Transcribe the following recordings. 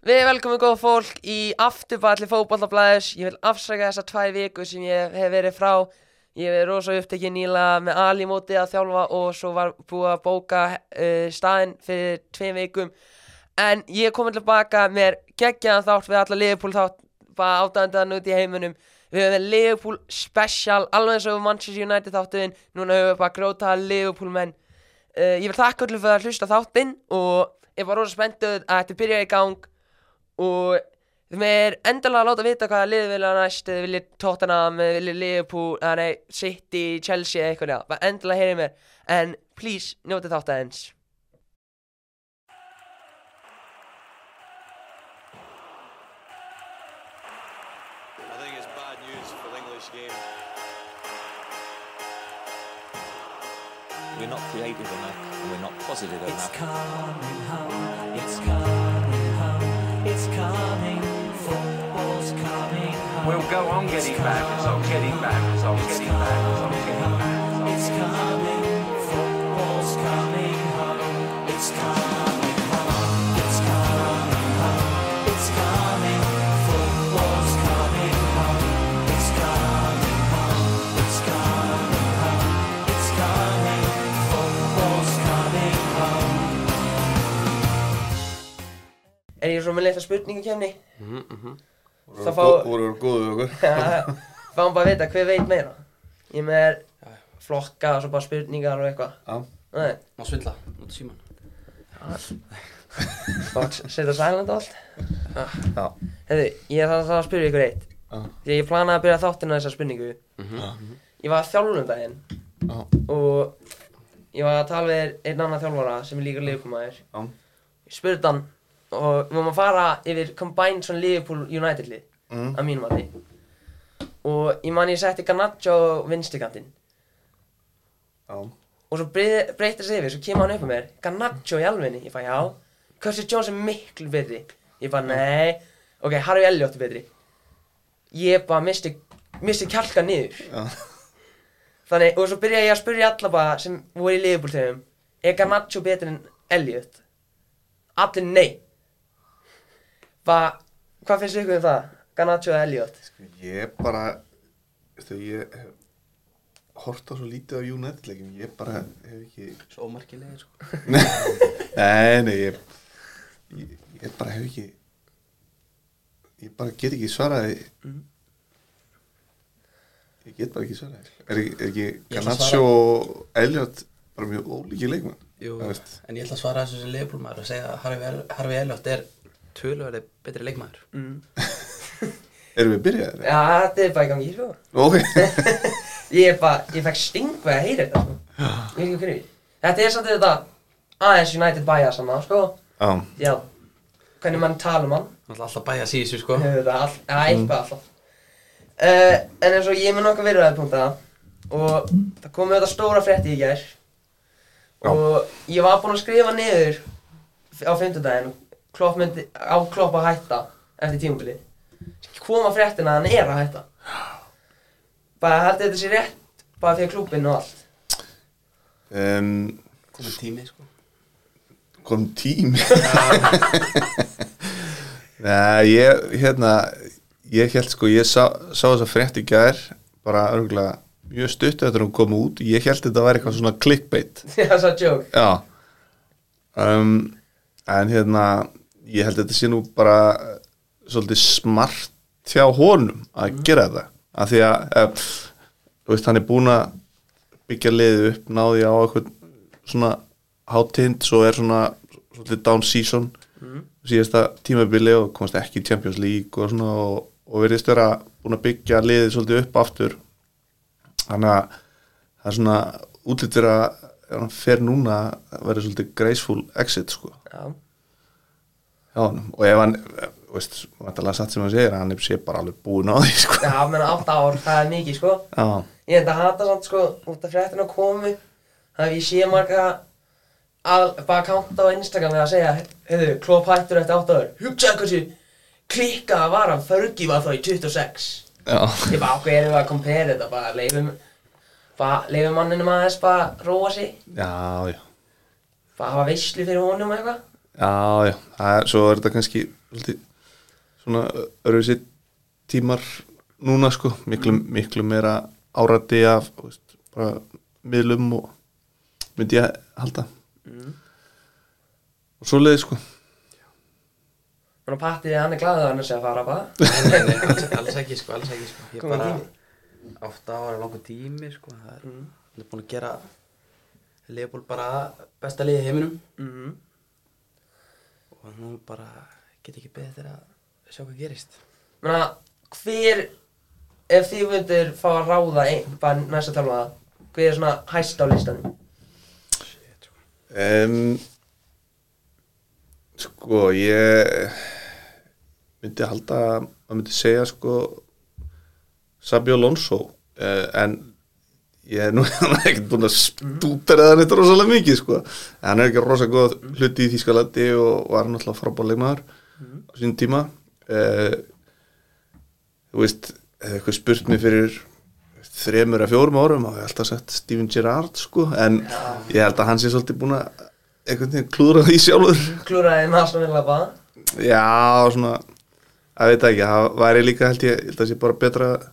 Við erum velkomin góð fólk í afturballi fótballablaðis Ég vil afsaka þessar tvær vikur sem ég hef verið frá. Ég hef verið rosa upptekinn nýlega með Ali móti að þjálfa og svo var búið að bóka uh, staðinn fyrir tveim vikum. En ég er komin tilbaka með geggjaðan þátt við alla Liverpool þátt bara átæðandaðan út í heiminum. Við höfum með Liverpool special alveg eins og Manchester United þáttuðinn Núna höfum við bara gróta Liverpool menn uh, Ég vil þakka öllum fyrir að hlusta þáttinn og ég var rosa spenntuð að þetta byrja í gang og þið með endalega að láta vita hvaða liðið vilja næst þið viljið Tottenham, þið viljið Liverpool eða nei, City, Chelsea eða eitthvað bara endalega heyrið mér en please, njótið þátt aðeins I think it's bad news for the English game. We're not creative enough, and we're not positive It's enough. Coming, football's coming home. We'll go on getting back, it's on getting back, it's on getting back, it's on getting back. it's coming, Er ég svo með leita spurningu kemni? Það fá, voru góðu við okkur? Fáum bara að vita hver veit meira? Ég er með flokka og svo bara spurningar og eitthvað. Já. Nei, Má svindla, út síman setja silent allt. Já. Hefðu, ég þarf að spyrja ykkur eitt. Já. Því að ég planaði að byrja þáttina þessa spurningu. Ég var að þjálfum daginn. Já. Og ég var að tala við einn annan þjálfara sem er líka Já. Ég spurði hann Og við máum að fara yfir combined svona Liverpool United lið Mm. Að mínum að því Og ég man ég setti Garnaccio vinstikantinn Já. Og svo breytir sig yfir, svo kemur hann upp á mér Garnaccio í alvegni, ég fæ já. Curtis Jones er miklu betri. Ég bara nei. Ok, Harry Elliot er betri. Ég bara misti, misti kjálka niður. Já. Þannig, og svo byrja ég að spyrja alla bara sem voru í Liverpool tegum Er Garnaccio betri en Elliot? Allir nei Bara, hvað finnst ykkur um það? Garnaccio eða Elliot? Ég bara Þegar ég hef hort á svo lítið á United leikin Ég bara hef ekki Svo ómarkilegir sko. Nei, nei, ég Ég, ég bara hef ekki Ég bara get ekki svaraði Ég get bara ekki svaraði Er er ekki Garnaccio og Elliot bara mjög ólíki leikmann Jú, en ég ætla að svara þessu sem leifbólmaður og segja að Harfi Elliot er töluverði betri leikmaður. Erum við byrjaðir? Já, þetta er bara í gangi, sko Ok. Ég er bara, ég fekk sting við að heyra þetta, sko. Ég veit ekki hvernig Þetta er samt þetta aðeins United bias hann, sko. Já, Já. Hvernig mann tala um hann. Það er alltaf bæja sísu sko. Hefur þetta all, ja, eitthvað alltaf. Uh, En eins og ég mun nokkuð virðaði punkta Og það komið þetta stóra frétti í gær. Og ég var búinn að skrifa niður Á fimmtudaginn Klopp myndi, á Klopp að hætta Eftir tímubili Koma fréttina að hann er að hætta. Bara haldið þetta sé rétt Bara að klúbinn og allt. Um, Komið tími sko. Kom tími? Nei, ég, hérna ég held sko, ég sá, sá þess að frétt í gær bara örgulega mjög stutt eftir að hún kom út. Ég held þetta að vera eitthvað svona clickbait. Já, það er joke. Já. Um, en hérna ég held þetta sé nú bara eh, svolítið smart hjá honum að gera þetta af því að ef, þú veist, hann er búinn að byggja liðið upp, náði á eitthvað svona hátind, svo er svona svolítið down season síðasta tímabili og komast ekki í Champions League og svona og, og verðist vera búin að byggja liðið svolítið upp aftur. Þannig að það er svona útlýttir að fer núna að vera svolítið graceful exit sko. Já, Já, og ef hann, veist, vantarlega satt sem hann segir, hann sé bara alveg búinn á því, sko. já, menn átta ár, það er mikið, sko. Já, Ég enda að hata samt sko út af fréttina komu. Það hef ég sé marga að bara kánta á Instagram við að segja Hefðu, Klopp hættur eftir 8 áður Hugsa hversu klikkað að vara Fergie var þá í 26 já, Ég bara ákveð erum við að compare þetta? Bara leifum bara leifum manninum aðeins bara róa sig. Já, já, bara hafa veislu fyrir honum eitthvað já, já, það er, svo er þetta kannski svolítið, svona öruvísi tímar núna sko. Miklu, miklu meira árati af veist, bara miðlum og myndi ég halda. Og svo leiði sko. Þannig að Patti, hann er glaðið að hann sé að fara bara. Nei, alls, alls ekki sko, alls ekki sko. Ég Kominn bara átta ára langur tími sko Það er, hann er búin að gera Leopold bara besta liði í heiminum. Mm. Og nú bara get ekki beðið þegar að sjá hvað gerist. Menna, hver ef þið myndir fá að ráða einn bara næsta tálma hver er svona hæst á listanum? Um, sko ég myndi halda að maður myndi segja sko Sabio Alonso uh, en ég er nú ekkert búin að stútera það neitt rosalega mikið sko. En hann er ekki rosalega góð hluti í Þýskalandi og var náttúrulega frábárleikmaður á sín tíma. Uh, þú veist eitthvað spurt mér fyrir þremur að fjórum árum og ég hef alltaf sett Steven Gerrard sko. En ég held að hann sé svolítið búin að einhvern veginn klúðra því sjálfur. Klúraði með Aston Villa bara. Já svona að veit ekki, það væri líka held ég, ég held að sé bara betra að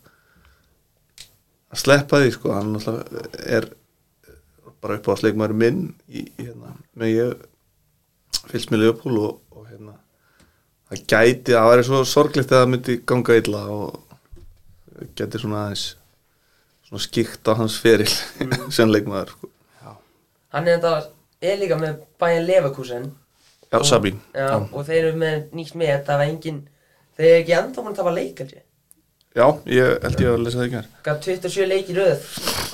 sleppa því sko, hann er bara upp á sleikmaður minn í, hérna, með ég fylgst með Leopold og, og hérna það gæti, það væri svo sorglegt að það myndi ganga illa og geti svona aðeins svona skýkt á hans feril sem leikmaður sko. hann er þetta er líka með bæinn Leverkusen. Já, Sabín. Já, og þeir eru með nýtt með það var engin þeir eru ekki enda búin að tapa leik ég Já, ég held ég að lesa það ekki hér Gaf 27 leik í röð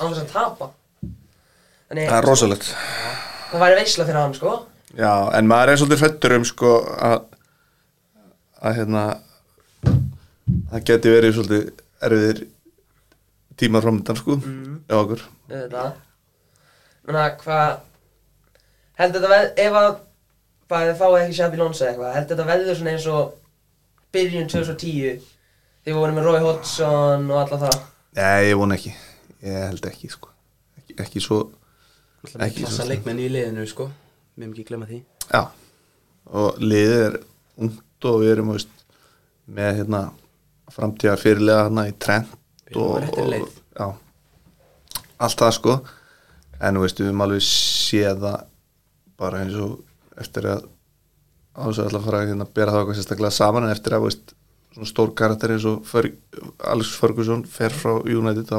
án þess að tapa. Þannig Það er rosalegt. Það væri veisla fyrir hann sko. Já, en maður er svolítið hrættur um sko að að hérna það geti verið svolítið erfiðir tímar framöndan sko mm. hjá okkur. Þetta menna hvað heldur þetta ef að þið fáið ekki Shabby Lonsa eitthvað heldur þetta veður svona eins og byrjun 2010 þið voru með Roy Hodgson og alla það? Nei, ég vona ekki. Ég held ekki sko. Ekki, ekki svo Ekki Ekki klassa svo- leikmenn í liðinu sko. Við erum ekki glemma því. Já, og liðið er ungt og við erum veist, með hérna framtíðar fyrirlega hérna í erum á og, og já, allt það sko. En veist, við höfum alveg séð það bara eins og eftir að á þess að ætla að fara að hérna, bera það eitthvað sérstaklega saman en eftir að veist, svona stór karakter eins og Fer, Alex Ferguson fer frá United þá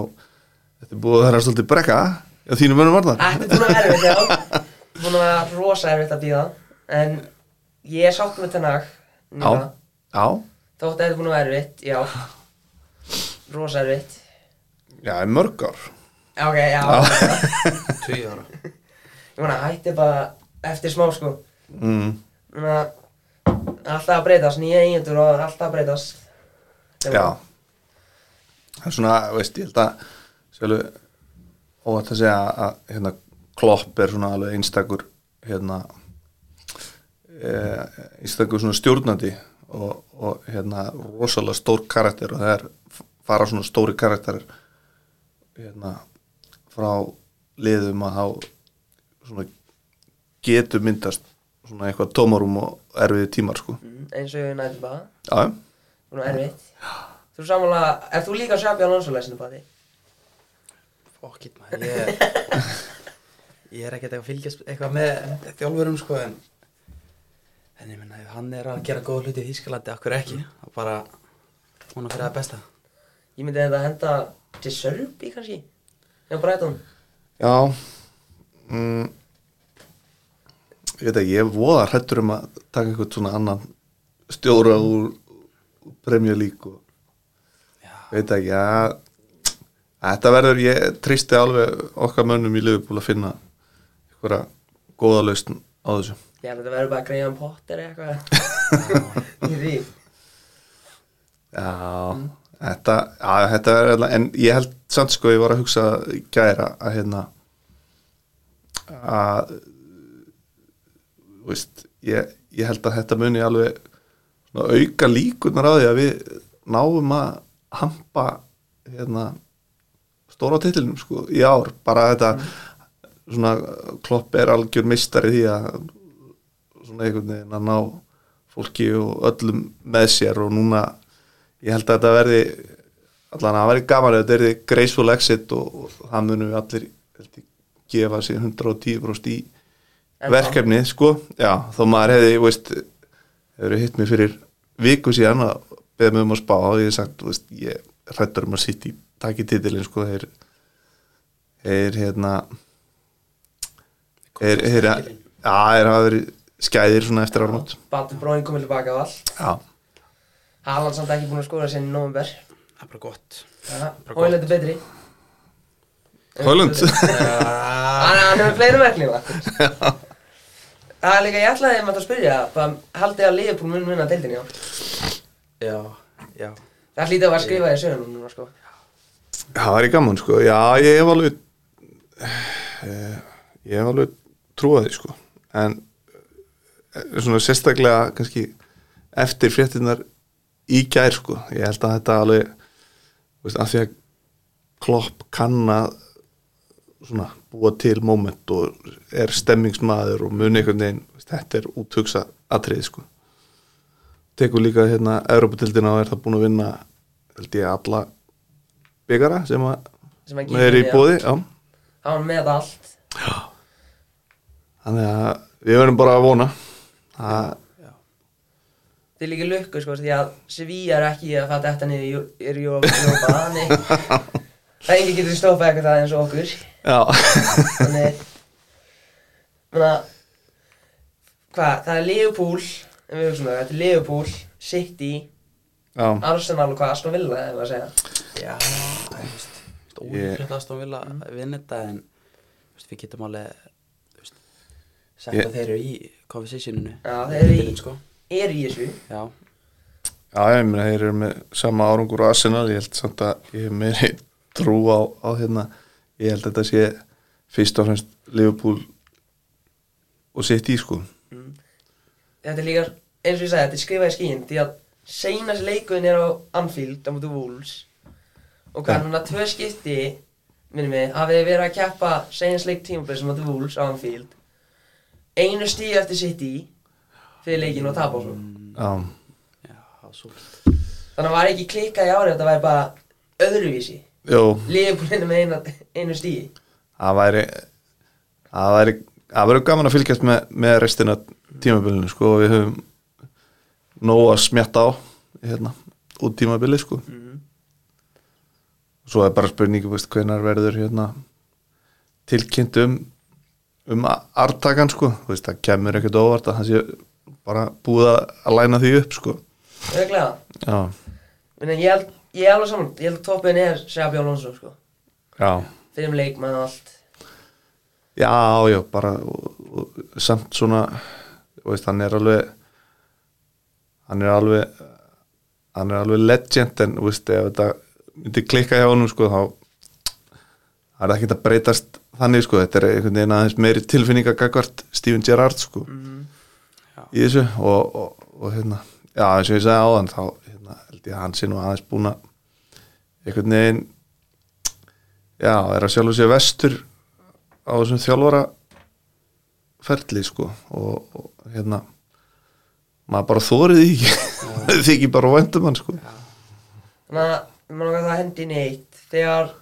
þetta er búið að vera svolítið brekka á þínum mönnum varðar Þetta er búin að vera erfitt, já. Búin að vera rosa erfitt að býða En ég er sátt með þennan Já, já, Þótt að þetta er búin að vera erfitt, já. Rosa erfitt. Já, í mörg ár. Já, ok, já. Tvíu ára. Ég meina, hætti bara eftir smá, sko. Mm. Ég meina, alltaf að breytast, nýja eigendur og alltaf að breytast. Já. Það er svona, veist, ég held að sjölu óvægt að segja að hérna, Klopp er svona alveg einstakur hérna e, einstakur svona stjórnandi og, og hérna rosalega stór karakter og það er fara svona stóri karakterir hérna frá liðum að þá svona getur myndast svona eitthvað tómarum og erfiði tímar sko. Mm, Eins og ég nætti bara. Já, Búin að erfitt. Þú er sammála, er þú líka Alonso lesinu bara því? Fuck it maður Ég, ég er ekkert eitthvað að fylgjast eitthvað með þjálfurum sko en En ég menna ef hann er að gera góða hluti í Þýskalandi Akkur ekki? Er bara Hún að fyrir það besta. Ég myndi þetta henda til Sörbi kannski? Já, Brighton? Já. Mm, Ég veit ekki, ég voða hrættur um að taka eitthvað svona annan stjóra úr, úr Premier League og veit ekki að þetta verður, ég tristi alveg okkar mönnum í Liverpool að finna einhverja góða lausn á þessu. Já, þetta verður bara Graham Potter eitthvað. Í því. Já, þetta, já, þetta er alveg, en ég held samt sko, ég var að hugsa gæra að hérna að veist, ég, ég held að þetta muni alveg auka líkunar á því að við náum að hampa hérna stóra titlinum sko í ár, bara þetta svona klopp er algjör mistari því að svona einhvern veginn að ná fólki og öllum með sér og núna ég held að þetta verði allan að verði gaman þetta verði graceful exit og, og það munum við allir held gefa sér 110% í En verkefni sko, já, þó maður hefði veist, hefur hitt mig fyrir viku síðan að beða mig um að spá og ég hef sagt, veist, ég hrættur um að sitt í taki titilin sko, þeir þeir hérna þeir, þeir, já, þeir hafa verið skæðir svona eftir ármót Batur bróðin komið tilbaka á allt. Haaland samt ekki búin að skóra sér í november Það er bara gott. Hann er betri. Hólund Hann hann hefur fleiri merkninga Það er líka, ég ætlaði að maður að spyrja bara haldið að Liverpool mun vinna deildinni á Já, já. Það hlýtti að vera að skrifa í sögum núna sko. Það var í gaman sko, já, ég hef alveg eh, ég hef alveg trúið því sko. En eh, svona sérstaklega kannski eftir fréttinnar í gær sko, ég held að þetta alveg þú veist, af því að klopp kann að svona búa til moment og er stemmingsmaður og muni einhvern veginn þetta er úthugsa atrið sko tekur líka hérna Europatildina og er það búin að vinna held ég alla byggara sem að sem að er í já. bóði já. Hann var með allt þannig að við verðum bara að vona að Þið er líka lukku sko því að Sevilla er ekki að fatta þetta niður í- er Jópa Þannig Það engi getur stoppað eitthvað eins og okkur já, Þannig Hvað, það er Liverpool En við hugsaum það, þetta er Liverpool City, já, Arsenal og hvað Aston Villa hefur að segja? Já, þú veist að Aston Villa vinna þetta en þú veist, við getum alveg þú veist, sett Ég- að þeir eru í conversationinu. Já, þeir eru í- sko. Er í þessu. Já, já, ég meina þeir eru með sama árangur á Arsenal, ég held samt að ég hef meiri trú á, á hérna ég held að þetta sé fyrst og fremst Liverpool og sitt í sko Þetta er líka, eins og ég sagði, þetta er skrifað í skín Því að seinast leikuðin er á Anfield á mútu Wolves. Og hvað, Já. núna tvö skipti Minnum mig, hafið verið að keppa Seinast leik tímabili sem mútu Wolves á Anfield. Einu stíð eftir City Fyrir leikin og tapa svo. Já, já, svo Þannig að var ekki klikkað í árið Þetta væri bara öðruvísi jú, Liðbúlinu með eina, einu stíði það væri það væri það verður gaman að fylgjast með, með restina tímabilinu sko og við höfum nóg að smjatta á hérna, út tímabili sko. Svo er bara spurningi veist, hvenar verður hérna tilkynnt um um artakan sko. Veist, það kemur ekkert óvart að það sé bara búið að læna því upp sko. Öðglega já, Minna, ég held, ég er alveg saman Ég held að toppin er Sebi Alonso sko. Já. Fyrir um leikmann og allt. Já, já, bara og, og, samt svona þú veist, hann er alveg hann er alveg hann er alveg legend en þú veist, ef þetta myndi klikka hjá honum sko, þá það er ekki að breytast þannig sko, þetta er einhvern veginn aðeins meiri tilfinningagagvart Steven Gerrard sko. Í þessu og, og, og hérna, já, eins og ég sagði áðan þá hérna, held ég að hann sé nú aðeins búin að einhvern veginn já, er að sjálfu sér vestur á þessum þjálfara ferli sko og, og hérna maður bara þórið því ekki. Þykir bara væntum hann sko. Þannig að langar það að hendi inn í eitt. Þegar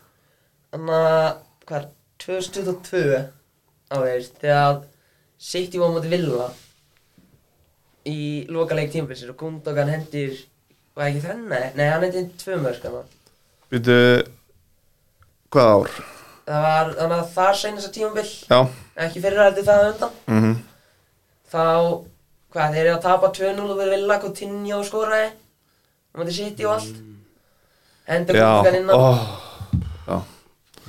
Þannig að Hvað 2022 Á þeir Þegar City var móti Villa Í loka leik tímabilsir Og Gundogan hendir Var ekki þrenna? Nei, hann hendir tvö mörg. Býtu hvað ár? Það var Þannig að þar seinast að tímabil. Já. Ekki fyrir að það á undan. Mm Þá Hvað þeir eru að tapa 2-0 og Villa Coutinho skoraði Á móti City og allt. Hendur Já, Gundogan inn á ó, já.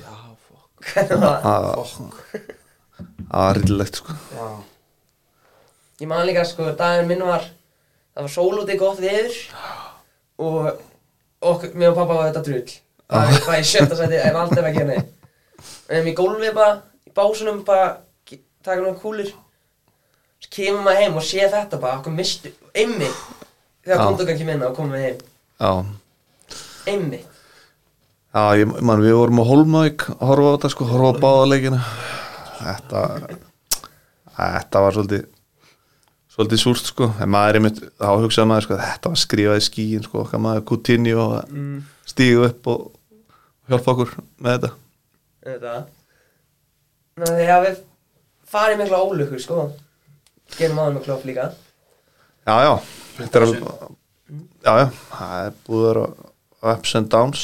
Já, fokk Hvernig var það? Það það var rillegt sko. Já, Ég man líka sko, daginn minn var Það var sólúti gott viður Og okkur, mér og pappa var þetta drull. Það var í sjötta sæti En alltaf ekki henni En í gólfið bara, í básunum bara Taka náttúrulega kúlur. Svo kemur maður heim og sé þetta bara Okkur mistu, einmi Þegar kondugan kemur inn og komum við heim. Já, Einmi já ég man við vorum á Holmavík að horfa á þetta sko, horfa á báða leikina. Þetta Þetta var svolítið svolítið súrt sko. En maður er einmitt, þá hugsaði maður sko þetta var skrifað í skíin sko, okkar maður Coutinho og mm. stígu upp og hjálpa okkur með þetta. Þetta. Ná að við farið mikla ólökur sko. Gerum aðeins með klopp líka. Já, já, þetta er alveg Já, já, það er búið að vera ups and downs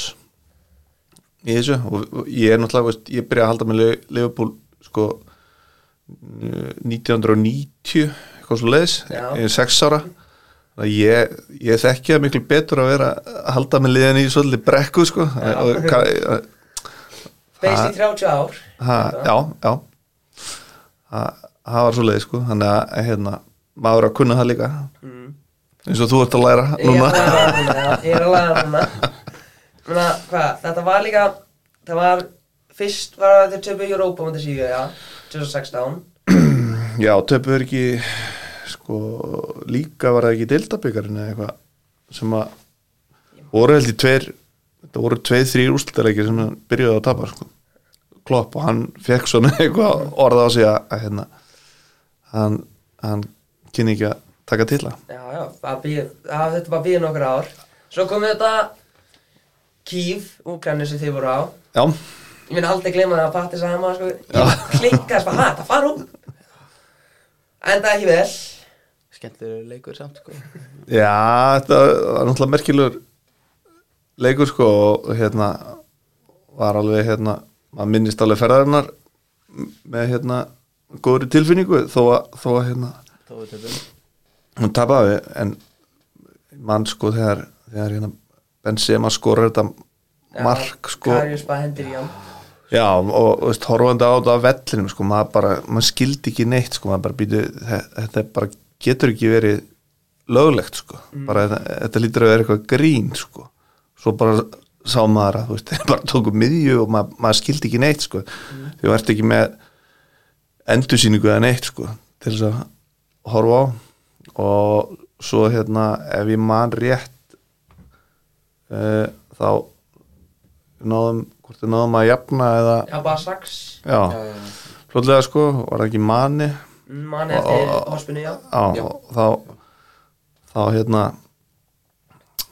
í þessu. Og og ég er náttúrulega, veist, ég byrja að halda með Le- Liverpool sko 1990 eitthvað svo leiðis, ég er sex ára. Ég, ég þekki það miklu betur að vera að halda með liðan í svolítið brekku sko. Beist í 30 ár. Ha, já, já. Það var svo leið sko. Þannig að hérna, maður að kunna það líka. Eins og þú ert að læra er núna núna, ég er að það núna. Menna, hvað, þetta var líka Það var, fyrst var þetta töpu í Europa mútið síðu, já. 2016 já, töpuður ekki sko, líka var það ekki deildabyggarinn eða eitthvað sem að voru held í tveir þetta voru tveir, þrýr úrslutalegir sem hann byrjuði að tapa sko. klopp og hann fekk svona eitthvað orða á sig að, að hérna, hann, hann kynni ekki að taka til það. Já, já, býð, það, þetta var býð nokkur ár. Svo kom þetta Kív, Úkræni sem þið voru á. Já, Ég minn aldrei gleyma það að Patti maður sko Ég klikkast bara, hæ, það fara út Enda ekki vel Skemmtilegur leikur samt sko. Já, þetta var náttúrulega merkilegur leikur sko og hérna var alveg hérna, maður minnist alveg ferðarinnar með hérna góðri tilfinningu þó að, þó að hérna Þá við töfum hún tapaði en mann sko þegar, þegar hérna Benzema skorur þetta mark sko. Já, og, og veist, horfandi á þetta á vellinum sko, maður bara, maður skildi ekki neitt sko, maður bara býtu, þetta er bara getur ekki verið löglegt sko, bara þetta, lítur að vera eitthvað grín sko, svo bara sá maður að, þeir bara tóku miðju og maður, maður skildi ekki neitt sko. Því þú ert ekki með endursýningu eða neitt sko, til þess að horfa á. Og svo hérna, ef ég man rétt uh, þá náðum, hvort við náðum að jafna eða Já, bara strax Já, fljótlega sko, var það ekki manni Manni eftir hospinu, já. Já, þá þá hérna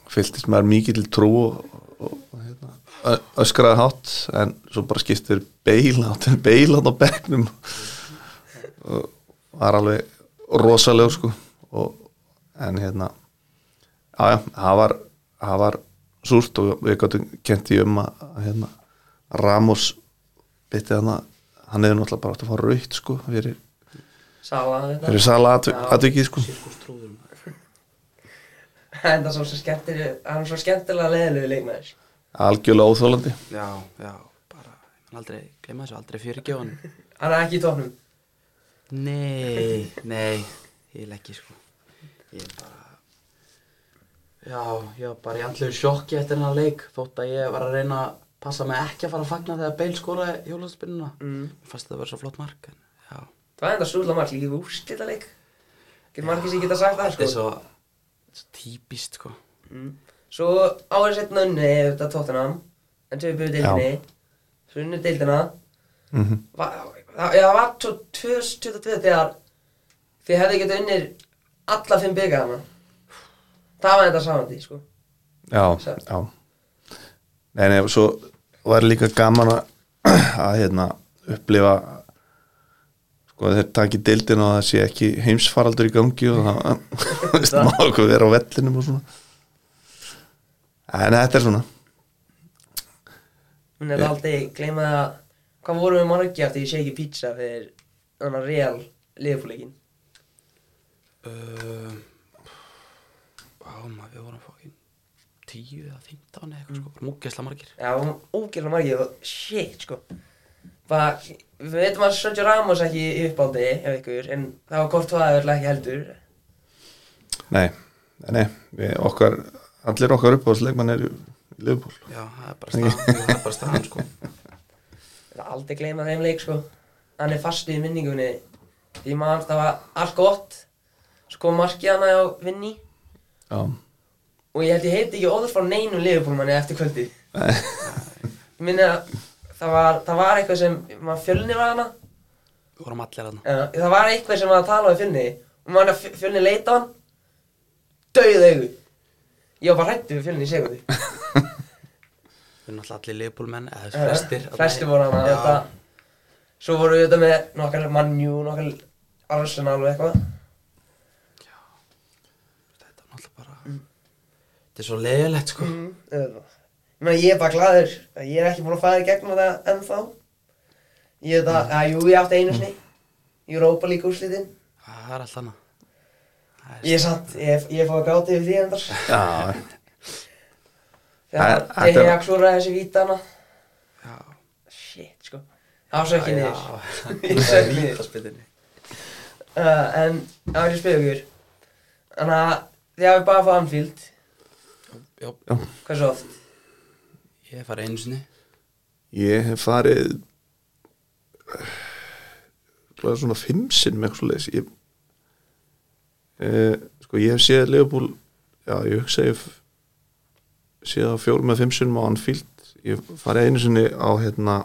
fylltist maður mikið til trú og, hérna, öskraði hátt en svo bara skiptir beil átt beil átt á bekknum. Og var alveg rosaleg sko. Og, en hérna já, það var það var súrt og við gáttum kent í um að, að hérna, Ramos bytti hann að hann hefði náttúrulega bara átt að fá raukt sko fyrir, Sala þetta fyrir sala Já. atvikið sko. það er svo skemmtilega Hann er svo skemmtilega leðilegu leikmaður. Algjörlega óþólandi Já, já, bara ég aldrei, gleyma þessu, aldrei fyrirgjóðan Hann er ekki í tóknum Nei, nei, ég vil ekki sko. Ég er bara Já, ég var bara í andlegu sjokki eftir hennar leik Þótt að ég var að reyna að passa mig ekki að fara að fagna þegar Bale skoraði hjólaspinnuna mm. Fannst þetta að vera svo flott mark en, Já, Það var enda súla marg líka úrslita leik Getur margir sem geta sagt það þetta er sko. svo, svo típist sko. Svo árið setna unni þetta tóttunam En töpuðu deildinni. Svo unni deildina. Mhm. Va- það- Já, það var svo 2022 þegar Þið hefði getið unnir alla fimm byggarna Það var þetta samandi, sko. Já, Svo. já. Nei, nei, svo var líka gaman að, að hérna, upplifa sko þeir taki deildin og það sé ekki heimsfaraldur í gangi og það má okkur vera á vellinum og svona. En þetta er svona. Hún er aldrei gleyma það Hvað vorum við margir eftir ég sé ekki pizza fyrir Þannig að real liðfúleikin uh, Á maður, við vorum fókin 10 eða 15 eða eitthvað sko, bara múkesla margir. Já, ógeðlega margir og shit, sko. Bara, við veitum að Sergio Ramos ekki í uppáldi hjá ykkur En það var það er ekki heldur. Nei, nei, nei við, okkar, allir okkar uppáðsleikmann er í Liverpool. Já, það er bara staðan, það er bara staðan sko. Það er aldrei gleyma þeim leik, sko. Hann er fastu í minningunni. Því maður, það var allt gott. Svo kom markið hana á vinni já, Og ég held ég heiti ekki óður frá neinum liðbúlmanni eftir kvöldi Ég minni að það var, það var eitthvað sem maður fjölni var hana. Við vorum allir aðna Já, það var eitthvað sem var að tala við fjölni og að fjölni leita á hann. Dauð augu. Ég var bara hrættu við fjölni í segundi Við erum allir leifbólmenn, eða þessi flestir Flestir voru Já. þetta. Svo voru við þetta með nokkar mannjú, nokkar Arsenal og eitthvað. Þetta er náttúrulega bara Þetta er svo leiðilegt sko. Mm, auðvitað. Ég ég er bara glaður að ég er ekki búinn að fara í gegnum þetta ennþá. Ég veit að, að jú, ég átti einu sinni Europa League úrslitin. Það er allt annað. Er Ég er samt, ég, ég fóði að gráta yfir því endar. Já, Þegar Æ, þegar þetta- ég klúraði þessi vítana Já, Shit, sko. Það var svo ekki niður Ég er sökk niður. En, það var ég að spyrja ykkur. Þannig að þið hafið bara að fá Anfield. Já, Hversu oft? Ég fara einu sinni. Ég hef farið svona fimm sinn með eitthvað svo leiðis ég, eh, sko ég hef séð Leopold já ég hugsa ég hef séð á fjórum með fimm sinnum á Anfield. Ég hef farið einu sinni á hérna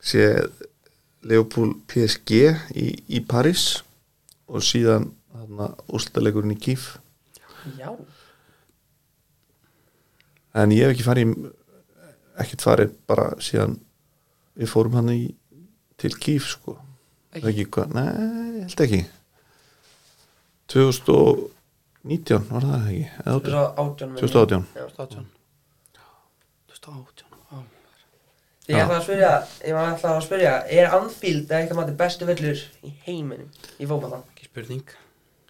séð Leopold PSG í, í Paris og síðan hérna úrslutaleikurinn í Kíf Já. En ég hef ekki farið í- ekkert farið bara síðan við fórum hann í til Kíf sko ekki, nei, ég held ekki 2019 var það ekki eða átján? 2018 meina ég. 2018 Já. 2018 2018 já. Ég ætla að spyrja, ég var ætla að spyrja Er Anfield eða eitthvað maður bestu völlur í heiminum í fótbolta? Ekki spurning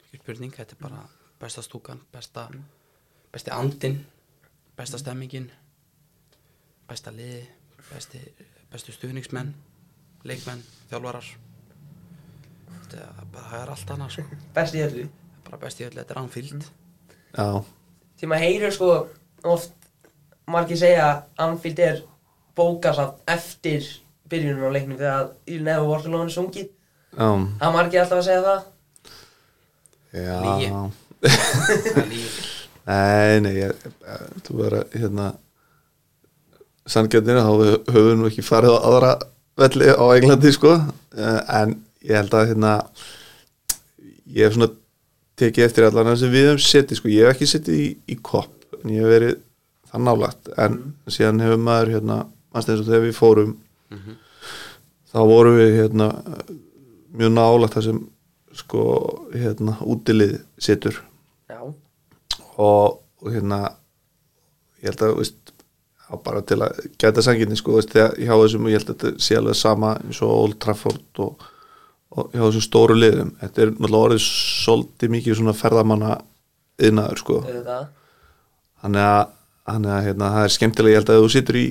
Ekki spurning, þetta er bara besta stúkan Besta, besti andin Besta stemmingin Besta liði Besti, bestu stuðningsmenn Leikmenn, þjálfarar. Þetta er bara, það er allt annað sko. Best í öllu. Bara besti öllu, þetta er Anfield. Já, Því maður heyrir sko oft margir segja að Anfield er bókasamt eftir byrjunum á leiknum þegar Ylnefu Vortalónu er sungið. Já, Það er margir alltaf að segja það? Já. Lygi. Það er líf nei, nei ég, ég, þú verður að hérna sangjöndinu þá höfum við nú ekki farið á aðra velli á Englandi sko. Eh, en ég held að hérna ég hef svona tekið eftir allan sem við hefum setið sko, ég hef ekki setið í, í kopp en ég hef verið það nálagt en síðan hefur maður hérna eins og þegar við fórum þá vorum við hérna mjög nálagt það sem sko hérna útilið situr Já, og hérna ég held að veist, á bara til að gæta sanginni sko, veist, þegar, hjá þessum ég held að þetta sé alveg sama eins og Old Trafford og, og hjá þessum stóru liðum. Þetta er náttúrulega orðið svolítið mikið svona ferðamanna yðnaður sko þannig að, þannig að hérna, það er skemmtilega ég held að þú situr í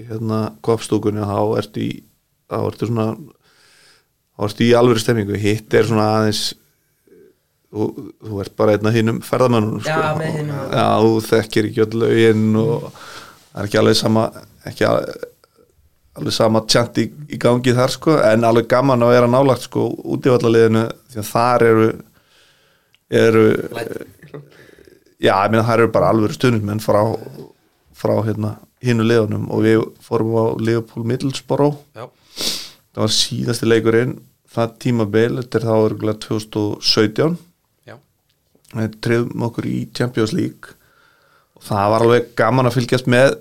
hérna kopstúkunni þá ertu í þá ertu svona þá ertu í alvöru stemmingu hitt er svona aðeins þú, þú ert bara einn af hinnum ferðamönnum sko. Já, þú þekkir ekki öll lögin og það er ekki alveg sama ekki alveg, alveg sama tjant í, í gangi þar sko. En alveg gaman að vera nálagt sko út í vallaliðinu því að þar eru eru já, ég meina það eru bara alveg stundismenn frá, frá hérna hinnu liðunum. Og við fórum á Leopold Middlesborough Já, það var síðasti leikurinn. Það tímabil, þetta er þá örgulega 2017 já, við trefum okkur í Champions League. Og það var alveg gaman að fylgjast með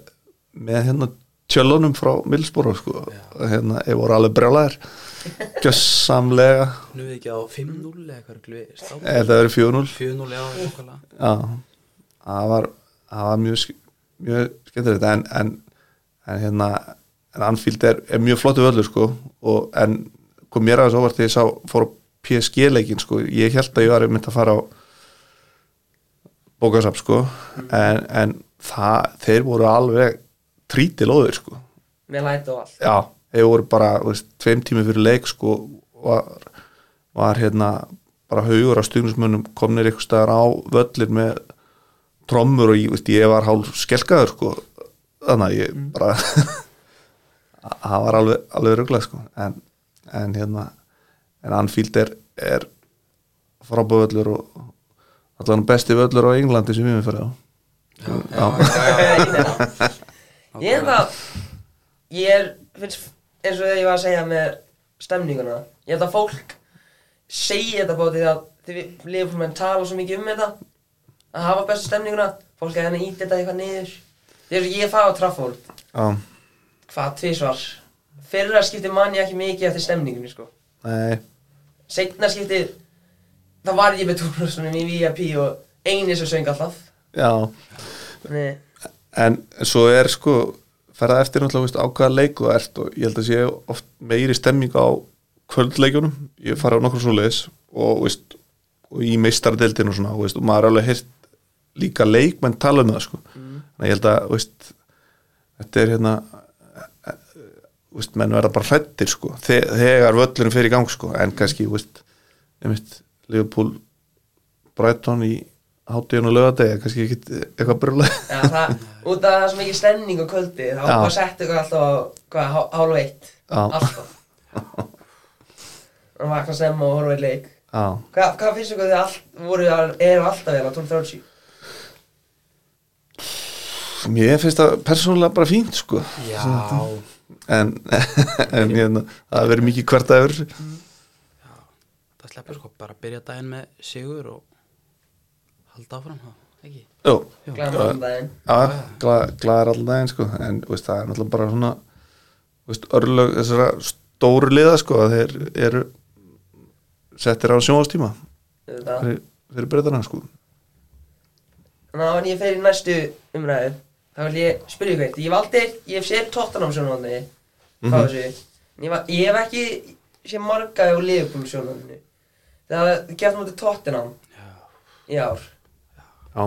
með hérna tjölunum frá Middlesborough sko, hérna, ég voru alveg brjálæðir gjössamlega nú við ekki á 5-0 eða þetta verið 4-0 4-0, já, Já, það var, það var mjög, mjög skemmtilegt. En, en, en hérna en Anfield er, er mjög flottu völlur sko. Og en kom mér aðeins óvart þegar ég sá fór PSG leikin sko. Ég held að ég var mynd að fara á bókasap sko. En, en það, þeir voru alveg trítilóðir sko. Með læt og allt. Já, þeir voru bara veist, tveim tími fyrir leik sko var, var hérna bara haugur á stuðnismönnum komnir ykkur staðar á völlir með trommur og ég, veist, ég var hálf skelkaður sko. Þannig að ég bara það var alveg, alveg rugglega sko. En, en hérna en Anfield er, er frábæð völlur og allan besti völlur á Englandi sem við erum fyrir á. Já, Ég er það Ég er, finnst eins og þegar ég var að segja með stemninguna Ég held að fólk segi þetta bá því að þið Liverpool-menn tala svo mikið um þetta að hafa bestu stemninguna fólk er hérna ít þetta eitthvað niður. Þegar ég það á Trafford. Já, hvað, tvisvar. Fyrra skipti man ég ekki mikið eftir stemningunni sko. Nei. Setna skipti það var ég með túrnarsunum í VIP og eini sem söng alltaf. Já, Nei. en svo er sko ferða eftir náttúrulega veist, á hvaða leik þú ert og ég held að sé oft meiri stemming á kvöldleikjunum. Ég fara á nokkur svo leiðis og, veist, og í meistaradeildinu og svona og, og maður er alveg heyrt líka leikmenn tala um það sko. Þannig að ég held að veist, þetta er hérna e, e, veist, menn verða bara hrættir sko þe þegar völlurinn fer í gang sko en kannski veist, einmitt, Liverpool Brighton í hátíðun og lögadegi kannski ekki eitthvað brjóðlega Já, það, út af það svo mikið stemning á kvöldi þá bara settu ykkur alltaf hvað, hál- hálf eitt. Alltaf. Og vakna snemma og horfa í leik. Já, Hvað, finnst ykkur þið all, voru, eru alltaf vel á 12.30? mér finnst það persónulega bara fínt sko. Já, en, en hérna, það verður mikið hvert að öðru það sleppur sko bara að byrja daginn með sigur og halda áfram það, ekki? Jó, Glæðan allan daginn. Glaðar allan daginn sko en veist, það er náttúrulega bara svona veist, örlög þessara stóru liða sko að þeir eru settir á sjónvastíma Þetta. fyrir, fyrir breytana sko. Þannig að ef ég fer í næstu umræðu þá vil ég spyrja ykkur eitt. Ég valdi, ég hef séð sjónvandi Mhm. frá þessu. Ég, hef ekki séð marga á Liverpool sjónvandi Það gett mútið Tottenham. Í ár. Já,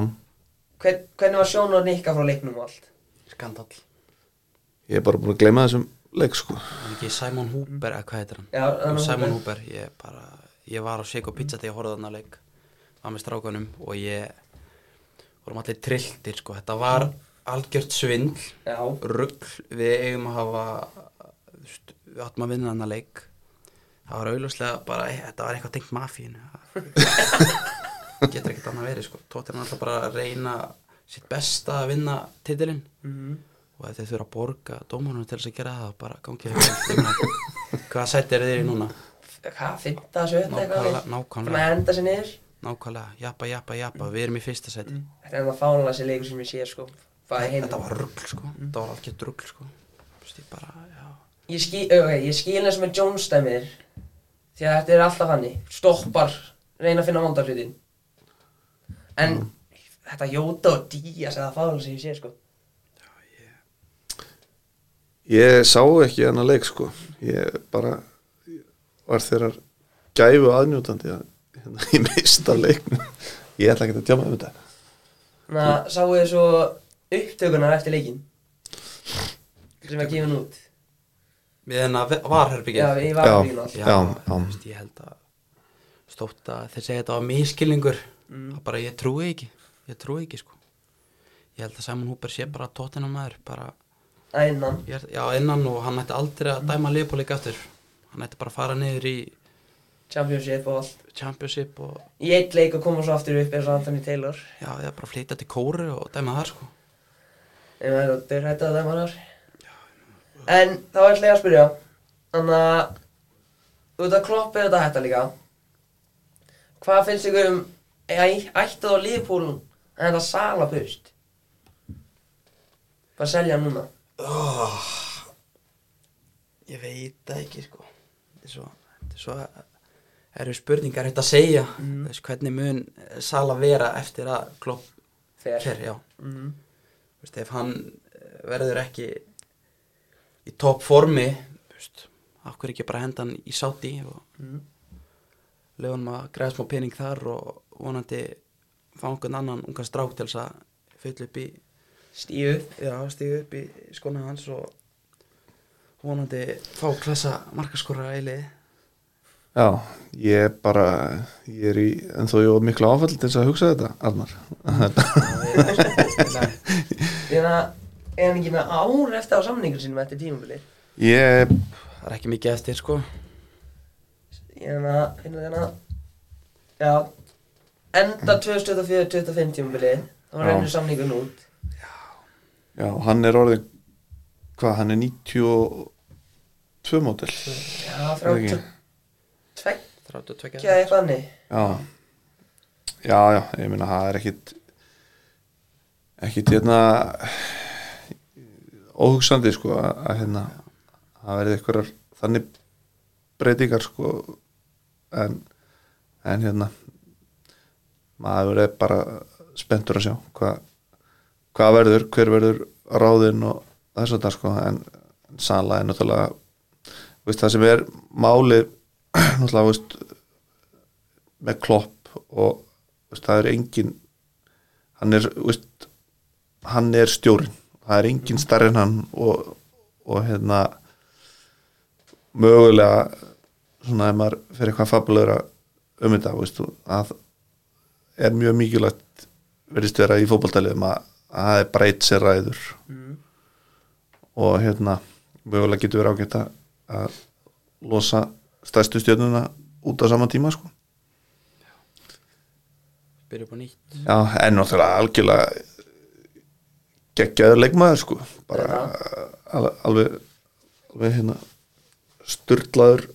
Hvern, Hvernig var sjónvandi ykkar frá leiknum og allt? Skandal ég er bara búin að gleyma þessum leik sko. En ekki Simon Hooper, eða hvað heitir hann? Já, hann var Simon Hooper. Hooper, ég bara ég var á Shake og Pizza þegar ég horfði þarna leik. Var með strákanum og ég vorum allir trilltir sko. Þetta var algjört svindl. Já, rugg, við eigum að hafa við áttum að vinna þarna leik það var auðvitað bara eh, þetta var eitthvað tengt mafínu getur ekkert annað verið sko. Tóttir hann alltaf bara að reyna sitt besta að vinna titilinn. Og ef þeir þurfa að borga dómarunum til þess að gera það bara hefur hvað sætt er þeir í núna? hvað, fymta, sjötta eitthvað Nákvæmlega, Þannig nákvæmlega, að enda sér niður? Nákvæmlega, jappa, jappa, jappa, við erum í fyrsta sæti. Þetta er ennþá fánulega sér leikur sem ég sé sko. Þetta var rugl sko, þetta var algjört rugl sko. Ég bara, Ég skil, eins með Jones dæmir Því að þetta er alltaf hannig Stoppar, reyna að finna vandaflutin En Þetta Jóta og Díaz eða fánulega sem ég sé sko. Ég sá ekki hennar leik sko. Ég bara var þeirrar gæfu aðnjótandi að hérna, ég mista leiknum. Ég ætla ekki að tjáma um þetta. Þannig að sáu þið svo upptökunar eftir leikin Sem var gefin út Við hennar varherbyggið Já, ég var Já. að Já, veist, ég held að stótt að þeir segja þetta var miskilningur Mm. það bara ég trúi ekki ég trúi ekki sko. Ég held að Simon Hooper sé bara tóttina maður bara, Að innan. Ég, er- já, innan og hann ætti aldrei að dæma liðbúleik aftur. Hann ætti bara að fara niður í Championship og allt. Championship og Í eitt leik og koma svo aftur upp eins og Anthony Taylor. Já, eða bara flytja til kóru og dæma þar sko. Ef það er hættið að dæma þar En þá ætla ég að spyrja Þannig að Út að kloppið þetta hætta líka Hvað finnst ykkur um æ- Ættið á Liverpool En þetta sala bust Hvað selja hann núna? ég veit það ekki sko þetta er svo, þetta er svo eru spurningar hægt að segja Mhm. þess hvernig mun eh, Sala vera eftir að klopp Fer já. Mhm. Þú veist, ef hann eh, verður ekki í topp formi. Þú veist, af hverju ekki bara henda hann í sáti og lefa hann að græða smá pening þar og vonandi fá einhvern annan ungan strák til þess að fylla upp í Stíu já, stígu upp í skona hans og vonandi fá klassa markaskora eilið Já, ég er bara ég er í, en þó ég var miklu áfall til þess að hugsa þetta, Arnar. Þannig að Er hann ekki með ár eftir á samningur sínum eftir tímabili? Ég, það er ekki mikið eftir sko. Ég er að finna þennan Já Enda 2024-2025 tímabili Þá Já. rennur samningun út. Já, hann er orðin hvað, hann er 92 mótel Já, það ekki? 32 32 Kæði eitthvað annir Já, já, já, ég meina það er ekkit ekkit hérna óhugsandi sko að, að hérna það verði einhverjar þannig breytingar sko en, en hérna maður er bara spenntur að sjá hvað hvað verður, hver verður ráðinn og þess að það sko en, en sannlega er náttúrulega veist, það sem er málið náttúrulega veist, með klopp og veist, það er engin hann er hann er stjórin það er engin starri en hann og, og hérna mögulega svona ef maður fyrir eitthvað fabulegra um þetta veist, þú, að er mjög mikilvægt verðist vera í fótballtaliðum að að það er breyt sér ræður. Og hérna mögulega getur verið ágætt að- losa stærstu stjörnuna út á sama tíma sko. Byrja upp á nýtt. Já, en náttúrulega algjörlega geggjaður leikmaður sko. Bara al, alveg alveg hérna sturlaður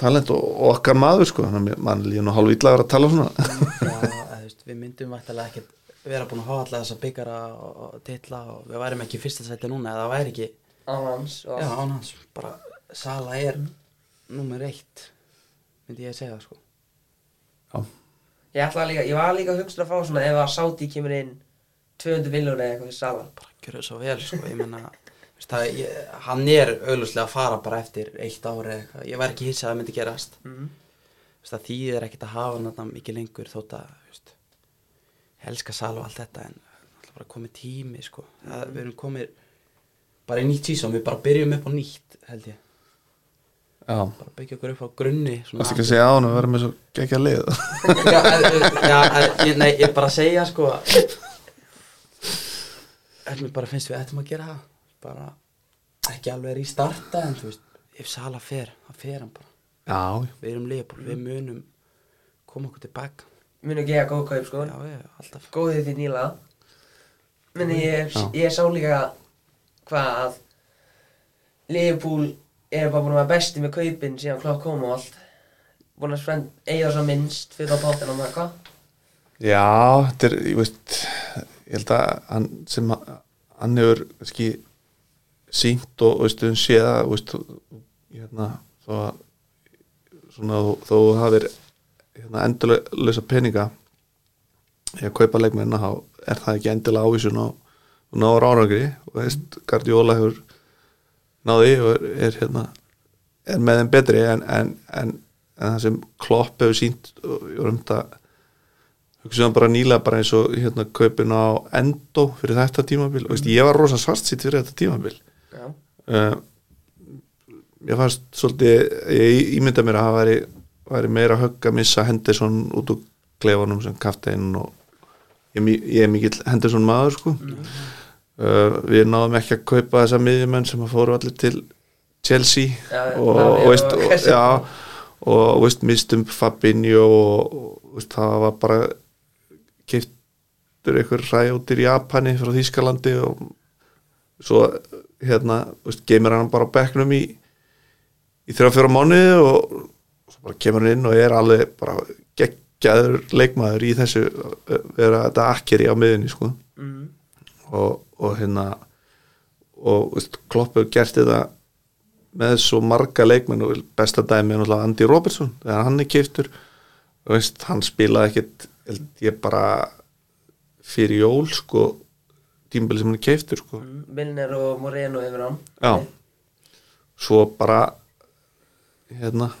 talent og, og okkar maður sko. Þannig að mann líður nú hálf illa að tala svona. Já, veist, við myndum væntalega ekkert vera búin að hafa alltaf þessa byggara og, og titla og við værim ekki fyrsta sæti núna eða það væri ekki. Án hans. Og Já, án hans, bara Sala er nummer eitt myndi ég að segja sko. Ég ætla líka, ég var líka að hugsa að fá svona ef að Sáti kemur inn 200 miljónu eða eitthvað fyrir Sala bara gjör það svo vel sko, ég menna veist, það, ég, hann er auglustlega að fara bara eftir eitt ári eða eitthvað, ég var ekki hissað að það myndi gerast. Mhm. veist, það þýðir ekkert að hafa hann mikið lengur þótt að veist, ég elska Sala og allt þetta en er bara komið tími sko. það, við erum komið bara í nýtt sísón, við bara byrjum upp á nýtt held ég, Já, bara byggja okkur upp á grunni svona. Varst ekki að segja á hann að vera með svo geggja lið? Já, en, já, en, ég, nei, ég bara að segja sko mér bara finnst við ættum að gera það? Bara ekki alveg er í starta en þú veist, ef Sala fer það fer hann bara, Já, við erum liðból við munum koma okkur tilbaka. Munu ekki að góð kaup sko. Já, já, alltaf. Góðið því nýla Meni ég, ég sá líka hvað að Liverpool er bara búin að vera besti með kaupin síðan klopp kom og allt. Búin að eiga svo minnst fyrir á bátinn og maður hvað? Já, þetta er, ég veist ég held að hann sem hann hefur kannski sínt og, og veistu, séð að veist, hérna, þó að svona, þó þú hafir hérna, endurlösa peninga í að kaupa leikmenn þá er það ekki endilega ávísun á náður árangri. Og veist, Guardiola hefur náði og er, er hérna er með þeim betri en, en, en, en það sem Klopp hefur sínt og ég var um þetta hugsaðum bara nýlega bara eins og hérna kaupin á Endo fyrir þetta tímabil. Og ég var rosa svartsitt fyrir þetta tímabil. Já. Uh, ég fannst svolítið ég ímynda mér að það væri, væri meira högg að missa Henderson út úr klefanum sem kafteinn og ég, ég er mikill Henderson maður sko. Uh, við náðum ekki að kaupa þessa miðjumenn sem að fóru allir til Chelsea Já, og, Nani og, veist, og já, og veist, mistum Fabinho og, og veist, það var bara keiftur einhver ræjóttir í Japani frá Þýskalandi og svo hérna, veist, geymir hann bara á bekknum í, í þrjá fjóra mánuði og svo bara kemur hann inn og er alveg bara geggjaður leikmaður í þessu vera þetta akkeri á miðunni sko mm. og, og hérna og veist, Klopp hefur gert þetta með svo marga leikmenn og besta dæmi er náttúrulega Andy Robertson þegar hann er veist, hann spilaði ekkit ég bara fyrir jól sko tímbili sem hann keiftur sko. Milner og Moreno yfir hann. Já. svo bara hérna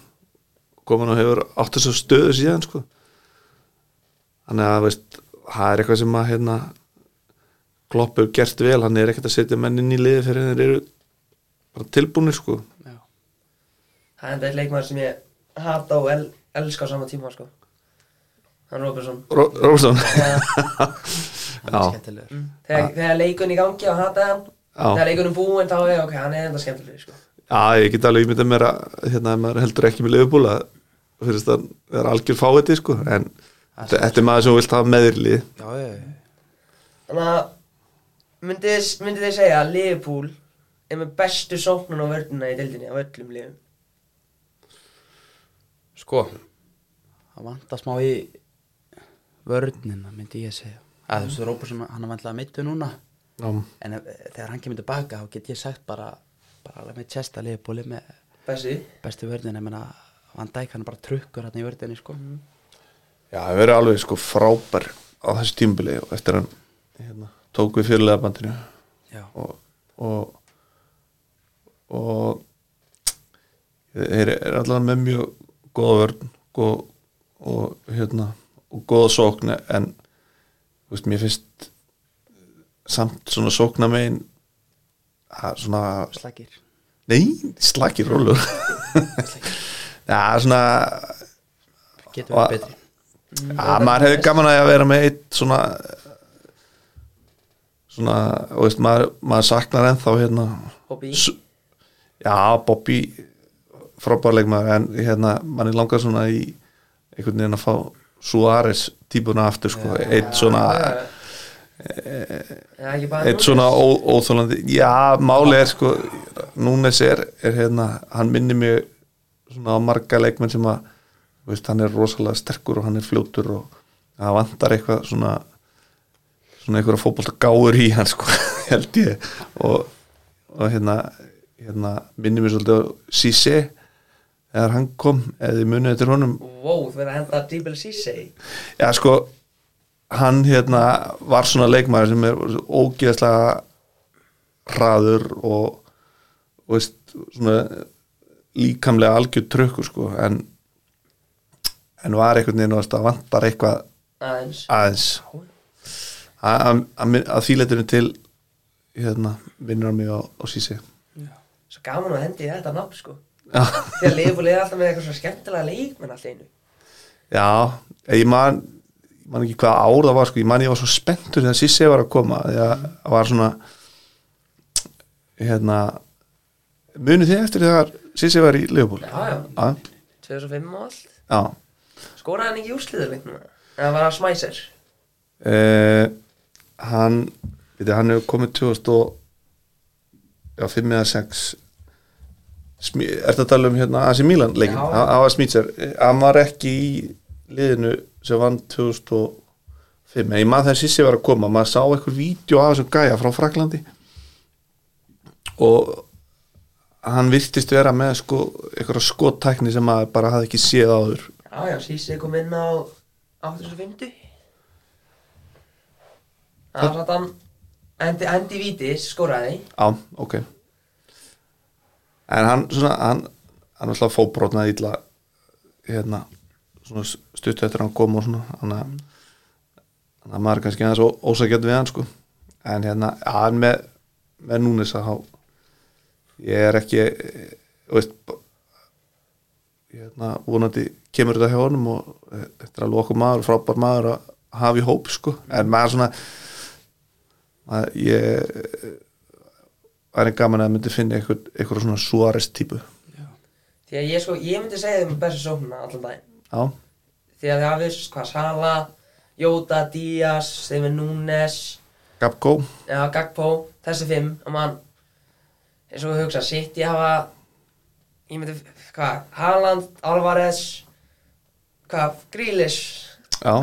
komin og hefur átt þess að stöðu síðan sko. Þannig að veist það er eitthvað sem að hérna Klopp hefur gert vel, hann er ekkert að setja mennin í liði fyrir þeir eru bara tilbúinir sko. Já, Það er enda eitt leikmaður sem ég hata og el, elska á sama tíma sko Robertson Ró- Rósson Þegar, hann er Já. skemmtilegur. Þegar, þegar leikun í gangi og hata hann. Þegar Já, leikunum búinn þá er ok, hann er enda skemmtileg sko. Já ég get alveg ímyndað mér að hérna, maður heldur ekki með liðbúl að fyrir það er algjör fáiði sko en þetta þetta er maður sem vilt hafa með þér í liði já, já, já. Þannig að myndi, þið- myndi þið segja að Liverpool er með bestu sóknun og vörnuna í deildinni af öllum liðum? Sko Það vantar smá í vörnina myndi ég segja. Að þú veist Róbur sem hann er vantilega mittu núna. Já, en þegar hann kemur tilbaka þá get ég sagt bara bara með chesta liðbúli með Bessi? bestu vörnina. Ég meina Van Dijk hann er bara trukkur hann í vörninni sko. Já, það verið alveg sko frábær á þessu tímbili og eftir hann hérna, tók við fyrirlega bandinu Já, og og, og þeir eru allavega með mjög góða vörn góð, og hérna og góða sókn en veist, mér finnst samt svona sókna megin að svona slagir nei, slakir rólur já, svona Getur verið betri. Já, maður hefði gaman að vera með eitt svona svona, og veist, maður, maður saknar ennþá hérna. Bobby? Já, Bobby frábærleikmaður en hérna, mann er langað svona í einhvern veginn að fá Suárez típuna aftur sko, eitt svona bara eitt svona óþólandi já, máli er sko Núnes er, er hérna, hann minnir mig svona á marga leikmenn sem að veist, hann er rosalega sterkur og hann er fljótur og það vantar eitthvað svona svona einhverja fótbolta gáur í hann sko, held ég. Og, og hérna, hérna minnir mig svolítið á Sisse þegar hann kom, eða þið munið eftir honum. Wow, þú verður að henda Dribble Cisse. Já sko hann hérna var svona leikmaður sem er ógeðslega hraður og, og veist, svona líkamlega algjör trökkur sko en, en var einhvern veginn að vantar eitthvað Aðeins. aðeins. Að, að, að, þýleturinn til hérna vinnur hann mig á, á sísi Svo gaman að hendi þetta nafn sko Leifbúli er alltaf með eitthvað svo skemmtilega leikmenn alltaf einu. Já ég man, ég man ekki hvað ár það var sko, ég man ég var svo spenntur þegar Sissi var að koma að það var svona hérna munið þið eftir þegar Sissi var í Leopold Já, já, já, 2005 og allt. Já. Skoraði hann ekki í úrsliðuleiknum Eða var það smæsir? Uh, hann veit, hann hefur komið 2000 og já, 5 eða 6 Smi, ertu að tala um hérna AC Milan leikin, hann var smítser hann var ekki í liðinu sem vann 2005 en ég maður þegar Sissi var að koma maður sá eitthvað vídeo af þessum gæja frá Fraklandi og hann virtist vera með sko, eitthvað skottækni sem maður bara hafði ekki séð áður. Já, já, Sissi kom inn á 850 Það var satt hann hendi víti, skoraði. Já, ok En hann svona hann, hann alltaf fóbrotnaði illa hérna svona stutt eftir að hann kom og svona hann að hann að maður er kannski aðeins ó- ósækjandi við hann sko. En hérna, hann með með núnis að há ég er ekki eh, veist hérna, vonandi kemur þetta hjá honum og eh, þetta er alveg okkur maður, frábær maður að hafa í hóp sko, en maður svona maður, ég væri gaman að myndi finna eitthvað, eitthvað svona Suárez típu. Því að ég sko, ég myndi segja þeim bestu sóknuna allan daginn. Já, Því að þið hafið, hvað, Sala Jóta, Díaz, þeim er Núnes Gabko Já, Gagpo, þessi fimm og mann eins og við hugsa, City hafa ég myndi, hvað, Haaland, Alvarez hvað, Grealish. Já.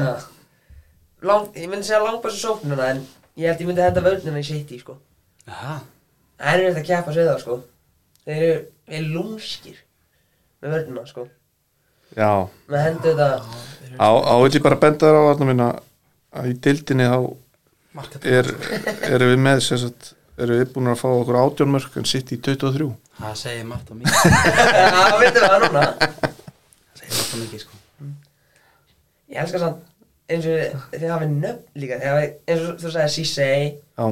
Lang, ég myndi segja langbæstu sóknuna en ég held ég myndi henda vörnina í City sko. Já, það er þetta að keppa sig það sko. þeir eru, eru lúmskir með vörnina sko. já. Með hendu þetta. Á, á ég bara benda þér á þarna minna að í dildinni þá er, erum við með sem sagt, erum við búin að fá okkur átjónmörk en sitt í 23 Það segir margt á mikið það veitum við það núna. Það segir margt á mikið sko. Ég elskar samt eins og þið hafið nöfn líka. Eins og þú sagði Cissei já,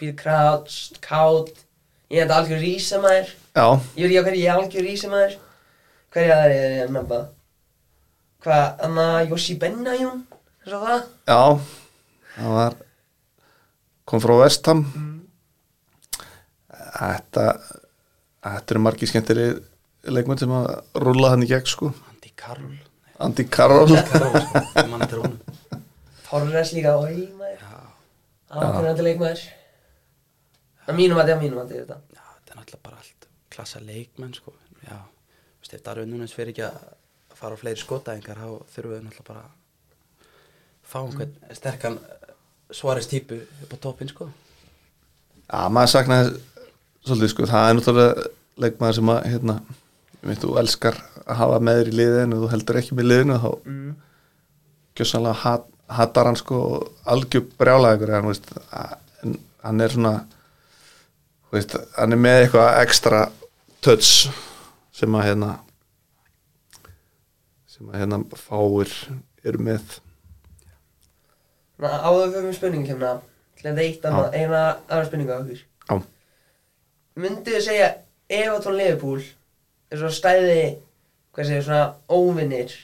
Peter Crouch Kaut ég henda algjör rísamæður já, ég veit ekki á hverju ég er algjör rísamæður hverju það er ég að nefna. Hvað, anna Joshi Benajum eins og það? Já. Það var kom frá Vestham. Þetta þetta eru margir skemmtiri leikmenn sem að rúla hann í gegn sko. Andi Karol Andy Carroll. Karol Torres líka og heimæður ákveðnandi leikmaður að mínum að það, að mínum að þetta. Já, þetta er náttúrulega bara allt klassa leikmenn sko. Já, veist, ef Darvin Núnes fyrir ekki að fara á fleiri skotæðingar þá þurfum við náttúrulega bara að fá einhvern sterkan svarist típu upp á toppinn sko. Já, maður saknaði svolítið sko, það er náttúrulega leikmaður sem að, hérna, ég veit, þú elskar að hafa með þér í liðinu og þú heldur ekki með liðinu þá mm. gjössanlega hat, hattar hann sko algjör brjálega ykkur hann, veist, hann er svona þú veist, hann er með eitthvað ekstra touch sem að hérna sem að hérna fáir eru með. Áður fyrir spurningu kemna til að eitt annað, eina aðra spurningu á okkur. Já. Myndu þið segja Evertón Liverpool er svo stæði hvað segir svona óvinnir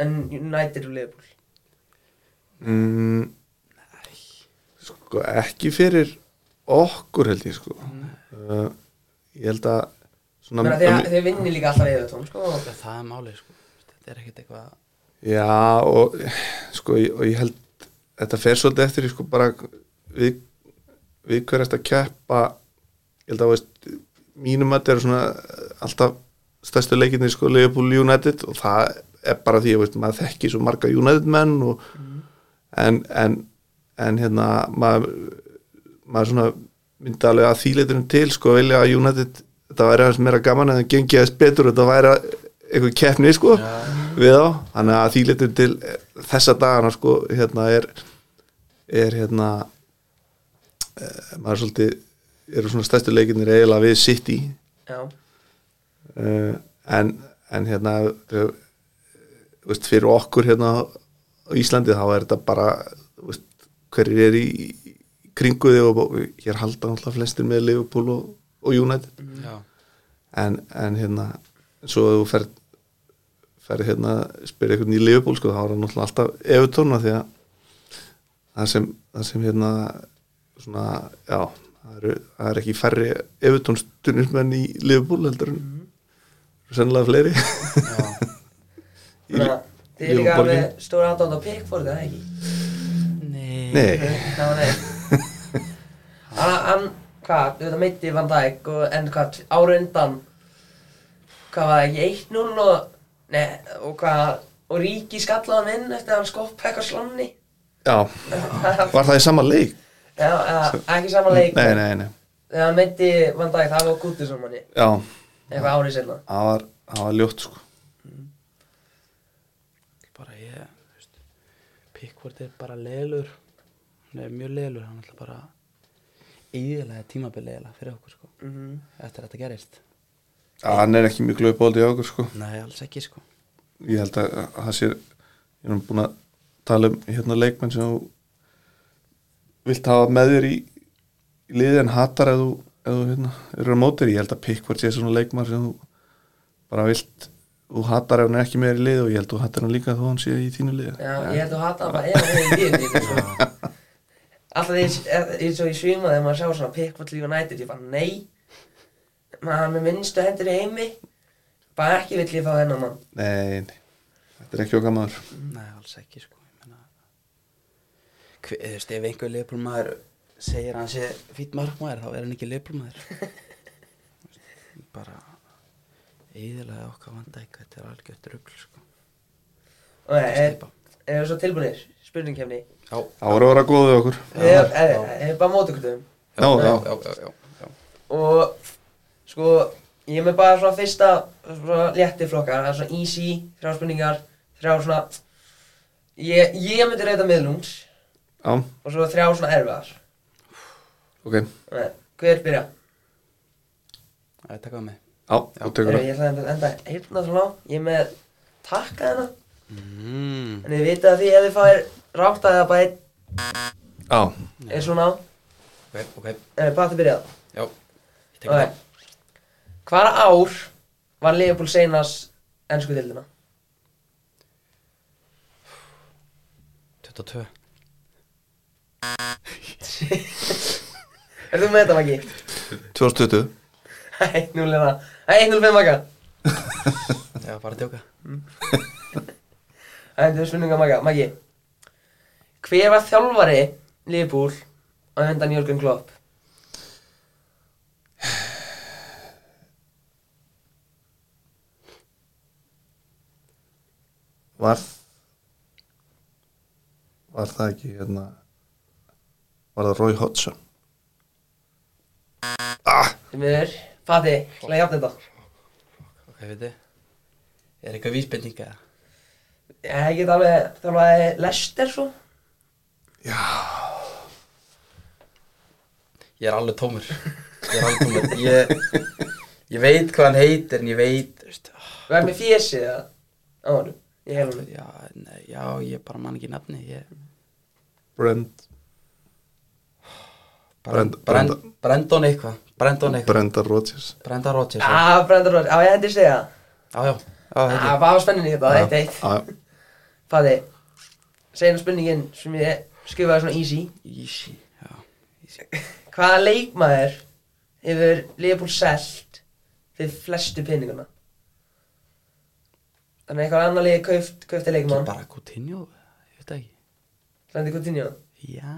en United og Liverpool? Mm, sko ekki fyrir okkur held ég sko uh, ég held að svona Menna, þeir, þeir vinni líka alltaf Evertón sko. Já, það er málið sko. Þetta er ekkert eitthvað já og sko ég- og ég held þetta fer svolítið eftir í, sko bara við, við hverjast að keppa. Ég held að veist mínum að þetta eru svona alltaf stærstu leikinni sko Liverpool United og það er bara því að maður þekki svo marga United menn og, en, en, en hérna maður, maður svona myndi alveg að þýleitunum til sko vilja að United þetta væri aðeins meira gaman en það gengi aðeins betur þetta væri eitthvað keppni sko við á, þannig að þýleitunum til þessa dagana sko hérna er er hérna e, maður svolítið eru svona stærstu leikinnir eiginlega við City. Já, uh, en, en hérna uh, veist, fyrir okkur hérna á Íslandi þá er þetta bara veist, hverjir er í, í kringu þig og, hér halda alltaf flestir með Liverpool og, og United já, en, en hérna svo að þú ferð ferð hérna spyrir einhvern í Liverpool sko, þá er hann alltaf af því að það sem, það sem hérna svona, já það eru, það er ekki færri Evertón stundismenn í Liverpool heldur en sennilega fleiri já. Í þannig að þið er líka alveg stóra aðdánd á Pickford, eða ekki? Nei. Nei, nei Hann, hann, hvað, þú veit að meiti Van Dijk og, en hvað, ára undan hvað var það ekki, 1-0 og, nei, og hvað og Ríki skallaði hann inn eftir að hann skoppa eitthvað slanni? Já, var það í sama leik? Já, eða, ekki saman leik Nei, nei, nei, Þegar hann meiti Van Dijk, það var gútið saman manni. Já. Eitthvað árið sinna það var, það var ljótt sko. Bara ég þú veist, Pickford er bara leilur hann er mjög leilur hann er alltaf bara íðilega tímabil leiðilega fyrir okkur sko Mhm. eftir að þetta gerist. Já, hann er ekki mjög glöðbóldi á okkur sko. Nei alls ekki sko. Ég held að að það sé ég er búin að tala um hérna leikmenn sem þú vilt hafa með þér í, í liði en hatar ef þú, ef þú hérna, eru á mótir ég held að Pickford sé svona leikmann sem þú bara vilt þú hatar ef hann er ekki með þér í liði og ég held að þú hatar hann líka þó hann sé í þínu liði. Já, ég held að hata hann bara ef hann er í sko. Alltaf eins og ég svima þegar maður sjá svona Pickford United, ég bara nei. Maður með minnstu hendur í heimi. Bara ekki vill ég fá þennan mann. Nei, nei, þetta er ekki okkar maður nei alls ekki sko. Ég meina hver, þú veist ef einhver leifbólmaður segir að hann sé fýtt markmaður þá er hann ekki leifbólmaður bara íðilega okkar vandæk þetta er algjört rugl sko. Og er, Steypa. er það svo tilbúinir, spurningkefni það voru að vera góðið okkur. Ég er bara já, já, já. og sko ég er með bara svona fyrsta svona létti flokkar, það er svona easy þrjá spurningar, þrjá svona ég, ég myndi reyta miðlungs já, og svo þrjá svona erfiðar. Ok. Nei, hver byrja? það er takað með. Já, þú tekur Heyrðu, það. ég ætla að enda heyrna svona á ég er með takka hérna. Mm. en þið vitið að því ef þið fáir rátt að það bara einn. Já, er svona á ok, ok, en bara til byrjað já ég tek það Ok. Hvaða ár var Leopold seinast ennsku dildina? 22 Er þú með þetta, Maggi? 2020 Hæ, 0 hérna Hæ, 1-0 Magga. Já, bara að djóka. Þetta er spurninga Magga. Maggi Hver var þjálfari Liverpool á undan Jörgen Klopp? var var það ekki hérna var það Roy Hodgson? Því miður, Fati, að jafna þetta. Ok, veit þið Er eitthvað vísbending eða? Ég get alveg, þjálfaði Lester svo Ég er alveg tómur. Ég er alveg tómur. Ég, ég veit hvað hann heitir en ég veit veist, Þú er með fésið það á honum? Ég hef honum já, nei, já, ég bara man ekki nafni ég, Brend, Brend, Brend- Brend, Brenda- Brendon eitthvað. Brendon eitthvað. Brenda Rodgers. Brenda Rodgers já, Ah, Brandon Rodgers, á ég hendi segja já, já, já Ah, hvað var spenninni hérna, eitt eitt. Já, Fati, segja spurningin sem ég skrifaði svona easy. Easy, já. Easy. Hvaða leikmaður hefur Liverpool selt fyrir flestu pinninguna? Þannig að eitthvað annar liði kauft, kaufti Ekki leikmann bara Coutinho, ég veit það ekki. Slendi Coutinho? Já,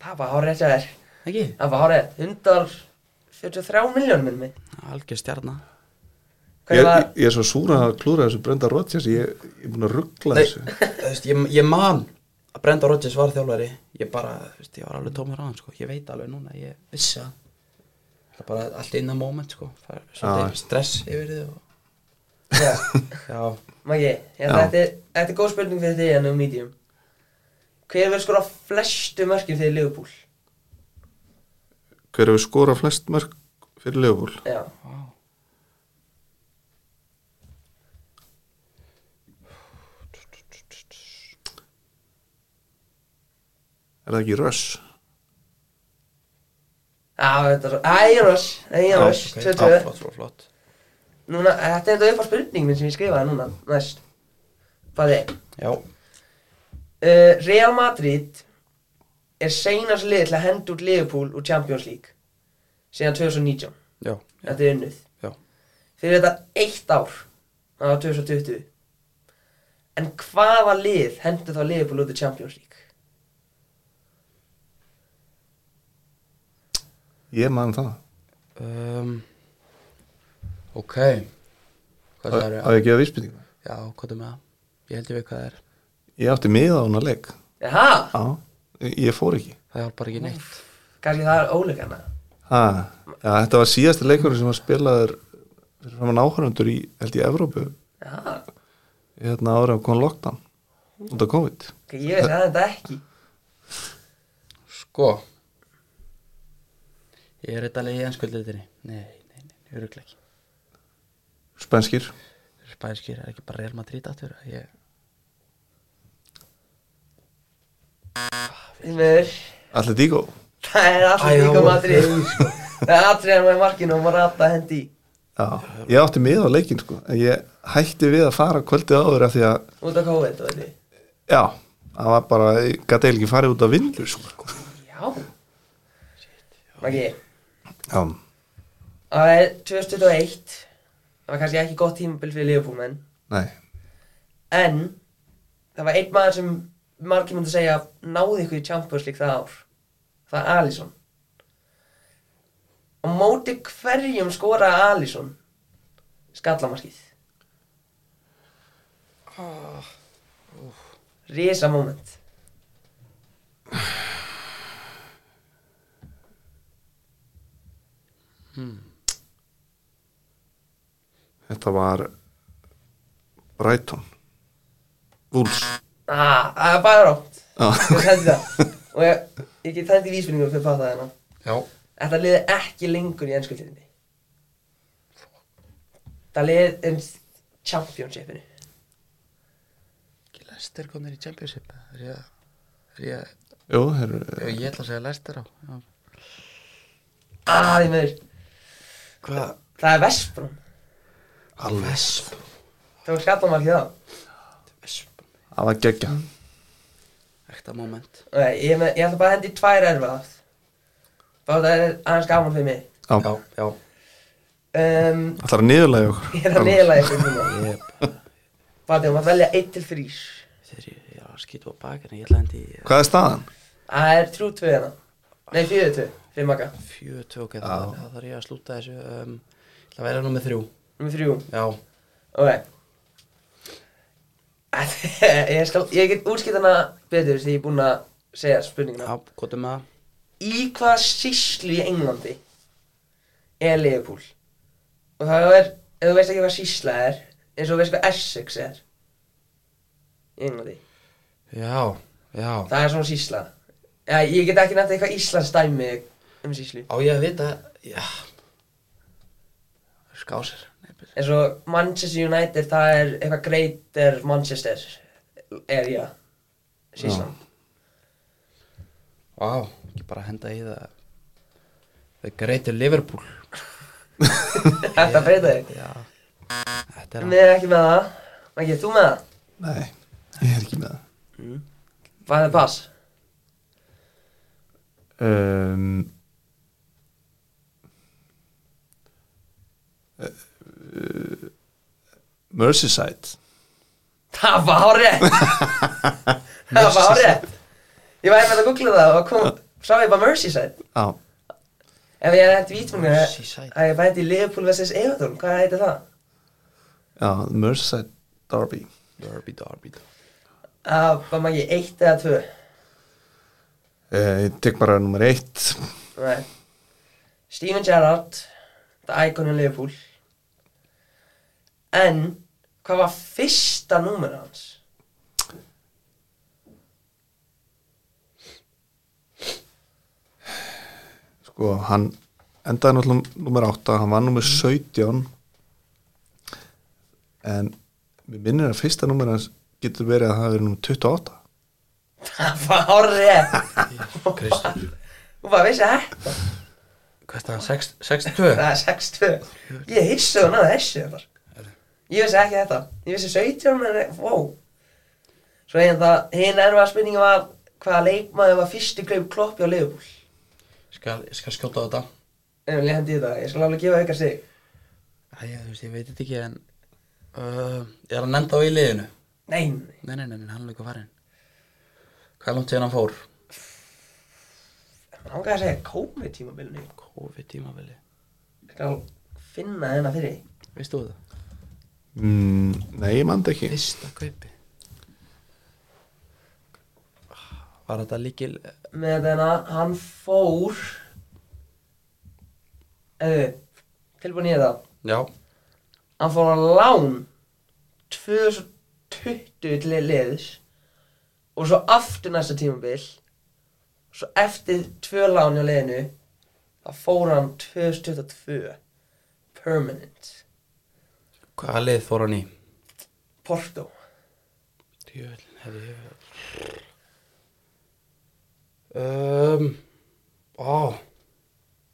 Það var hárið hjá þér. Ekki? Það var hárið 143 miljónum minn mig Algjör stjarnar ég, Hvað var ég er svo súra að klúra þessu Brenda Rodgers ég, ég er búin að ruggla þessu. Þú veist, ég, ég man að Brenda Rodgers var þjálfari ég bara, þú veist, ég var alveg tómur á hann sko. ég veit alveg núna, ég vissi það það er bara allt in the moment sko. Það er Já. stress yfir þið og... Já, já, Maggi, að þetta er- þetta er góð spurning fyrir þig en um medium Hver verður skora flestu mörkin fyrir Liverpool? hver hefur skorað flest mörg fyrir Liverpool Já er það ekki Russ Já, þetta er svo Ægir Ross, Ægir Ross, ok, 22 já, flott, flott, Núna, þetta er þetta upp á spurning minn sem ég skrifaði núna, næst. Fæði já, uh, Real Madrid er seinast lið til að henda út Liverpool úr Champions League síðan 2019 já, Þetta er unnið. Já. Fyrir þetta eitt ár Það var 2020 En hvaða lið hendur þá Liverpool út úr Champions League? Ég man það. Um, ok. Hvað það eru? á ég að gefa vísbendingu? Já, hvað er með það? Ég held ég veit hvað það er. Ég átti miða á hana já, ég- fór ekki. Það hjálpar ekki neitt. Kannski það er óleikana ha, já, þetta var síðasti leikur sem var spilaður fyrir framan áhörundur í, held ég, Evrópu. Jaha, hérna árið að koma lockdown út af COVID. Ég að þetta ekki. Sko ég er þetta leið í ennskuldleitinni nei, nei, nei, öruglega ekki. Spenskir Spænskir er ekki bara Real Madrid aftur? Ég, Því miður, Atletico? Það er Æ, allir líka það Madrid er allir með markinu og Morata hendi í. Já, ég átti miða á leikin sko. Ég hætti við að fara kvöldið áður af því að, Út af COVID, veit. Ég já það var bara, ég gæti ekki farið út af vinnu sko. Já. Maggi, já, það er 2021 Það var kannski ekki gott tímabil fyrir Liverpool menn. Nei, En það var einn maður sem margir myndi segja náði ykkur í Champions League það ár. Það er Alisson. Og móti hverjum skoraði Alisson skallamarkið? Risa moment þetta var Brighton. Wolves. Ah, það er bara rátt. Já, Ég hendi það. Og ég, ég get hendi vísbyrningur fyrir að fatta það hérna. Já, Þetta liði ekki lengur í ennskuldinni. Það liði um championshipinu. Ekki Lester konir í Championship er ég, er ég, jú, heru, ég, ég ætla að segja Lester á. Já. Ah, því miður hvað? Það er Vesprún alveg. Vesp Það var skallamarkið þá Vesp það var geggja ekta moment. Nei, ég, er með, ég ætla bara að hendi í tvær erfið Það er aðeins gaman fyrir mig. Já, já, já. Um, það er niðurlega okkur. Ég er að ykkur núna. Ég, Fatið, maður velja 1 til 3 þegar ég, ég var að skýta á bakina ég ætla að hendi í hvað er staðan? Það er 3-2 hérna. Nei, 4-2, fyrir maka fjögur tjók eða það það þarf ég að slúta þessu um, að vera nú með þrjú. Númer 3 já, Ok. Ég, skal, ég get útskipt hana betur því ég er búinn að segja spurninguna. Já, er með það? Í hvaða síslu í Englandi er Liverpool? Og það er, ef þú veist ekki hvað sísla er eins og þú veist hvað Essex er í Englandi. Já, já. Það er svona sísla ja, Ég get ekki nefnt eitthvað Íslands dæmi um síslu Á ég að vita, já. Skásir. Eins og Manchester United það er eitthvað Greater Manchester area síslan Vá, ekki bara henda í það. The Greater Liverpool. Þetta breyta þig? Já. Þetta er Við erum ekki með það. Ekki, þú með það? Nei, ég er ekki með það. Hvað er pass? um, uh, Merseyside. Það var hárið Það var hárið Ég væri með að googla það og kom Sá ég bara Merseyside. Já, Ef ég vítmunni Merseyside. að ég bæti Liverpool vs. Everton Hvað heitir það? já, Merseyside Derby. Derby, Derby Það var maður ekki eitt eða tvö? Uh, Ég tek bara nummer eitt. Nei Steven Gerrard Það íkonum Liverpool En Hvað var fyrsta númer hans? Sko, hann endaði náttúrulega nummer 8, hann var nummer 17 en mér minnir að fyrsta nummer hans getur verið að það verið nummer 28 Það var hárið Kristur. Þú bara vissi þetta. Hvað er það, Sex- 62? Það er 6-2 Ég hissu hann að þessu þar. Ég vissi ekki þetta. Ég vissi 17 en wow. Svo hérna það Hinn erfa spurningi var Hvaða leikmaður var fyrsti klaup kloppi á Skal, ég skal skjóta á þetta. En ég hendi þetta Ég skal alveg gefa ykkur sig Æja, þú veist, ég veit þetta ekki en uh, Ég er að nefnda á í liðinu? Nei, nei. Nei, nei, nei, hann er líka farin Hvað er langt síðan hann fór? Hann ákveði að segja COVID tímabilinu COVID tímaveli Ég skal finna hennar fyrir. Veistu það? Mm, Nei, ég mandi ekki. Fyrsta kaupi. Var þetta líkil Með þennan Hann fór Eða Tilbúin í þetta. Já. Hann fór á lán 2020 til liðs og svo aftur næsta tímabil svo eftir tvö lán á liðinu þá fór hann 2022 permanent Hvaða lið fór hann í? Porto Djöfull, hefði ég Um Ó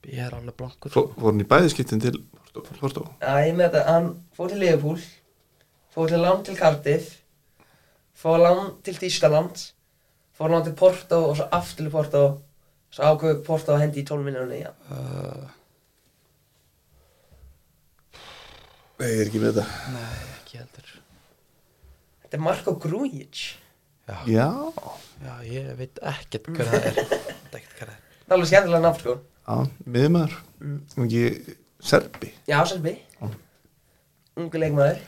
Ég er alveg blankur Fó- Fór hann í bæðiskiptin til Porto, Porto. Já, ég með þetta, hann fór til Liverpool fór til lán til Cardiff fór lán til Þýskaland fór lán til Porto og svo aftur til Porto svo ákveðu Porto að hendi í 12 minnunni já. uh, Nei, ég er ekki með þetta. Nei, ekki heldur. Þetta er Marko Grujic. Já, Já, já, ég veit ekkert hver það er. Veit ekkert hver það er. Það er alveg skemmtilega nafn sko. Já, miðmaður mm. ekki Serbi? Já, Selby Ungu leikmaður.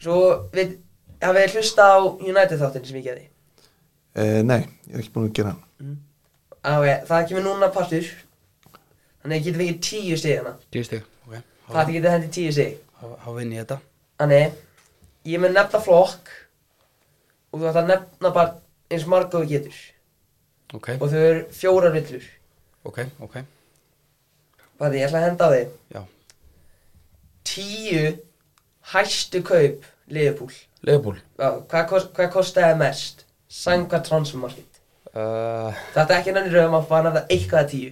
Svo við hafið hlusta á United þáttinn sem ég geði eh, Nei, ég er ekki búin að gera hann. Okay, Það kemur núna partur. Þannig að ég geti fengið tíu stig hana Tíu stig, ok Það geti hendi tíu stig Há vinn ég þetta. Þannig, ég mun nefna flokk Og þú ætti að nefna bara eins marga og þú getur. Ok, Og þau eru fjórar villur. Ok, ok. Bæði, ég ætla að henda á þig. Já, Tíu hæstu kaup Liverpool. Leopold Já, hvað, hvað kostaði mest? Sanga transfermarkið uh, Þetta er ekki nefnir rauðum að bara nefna eitthvað að tíu.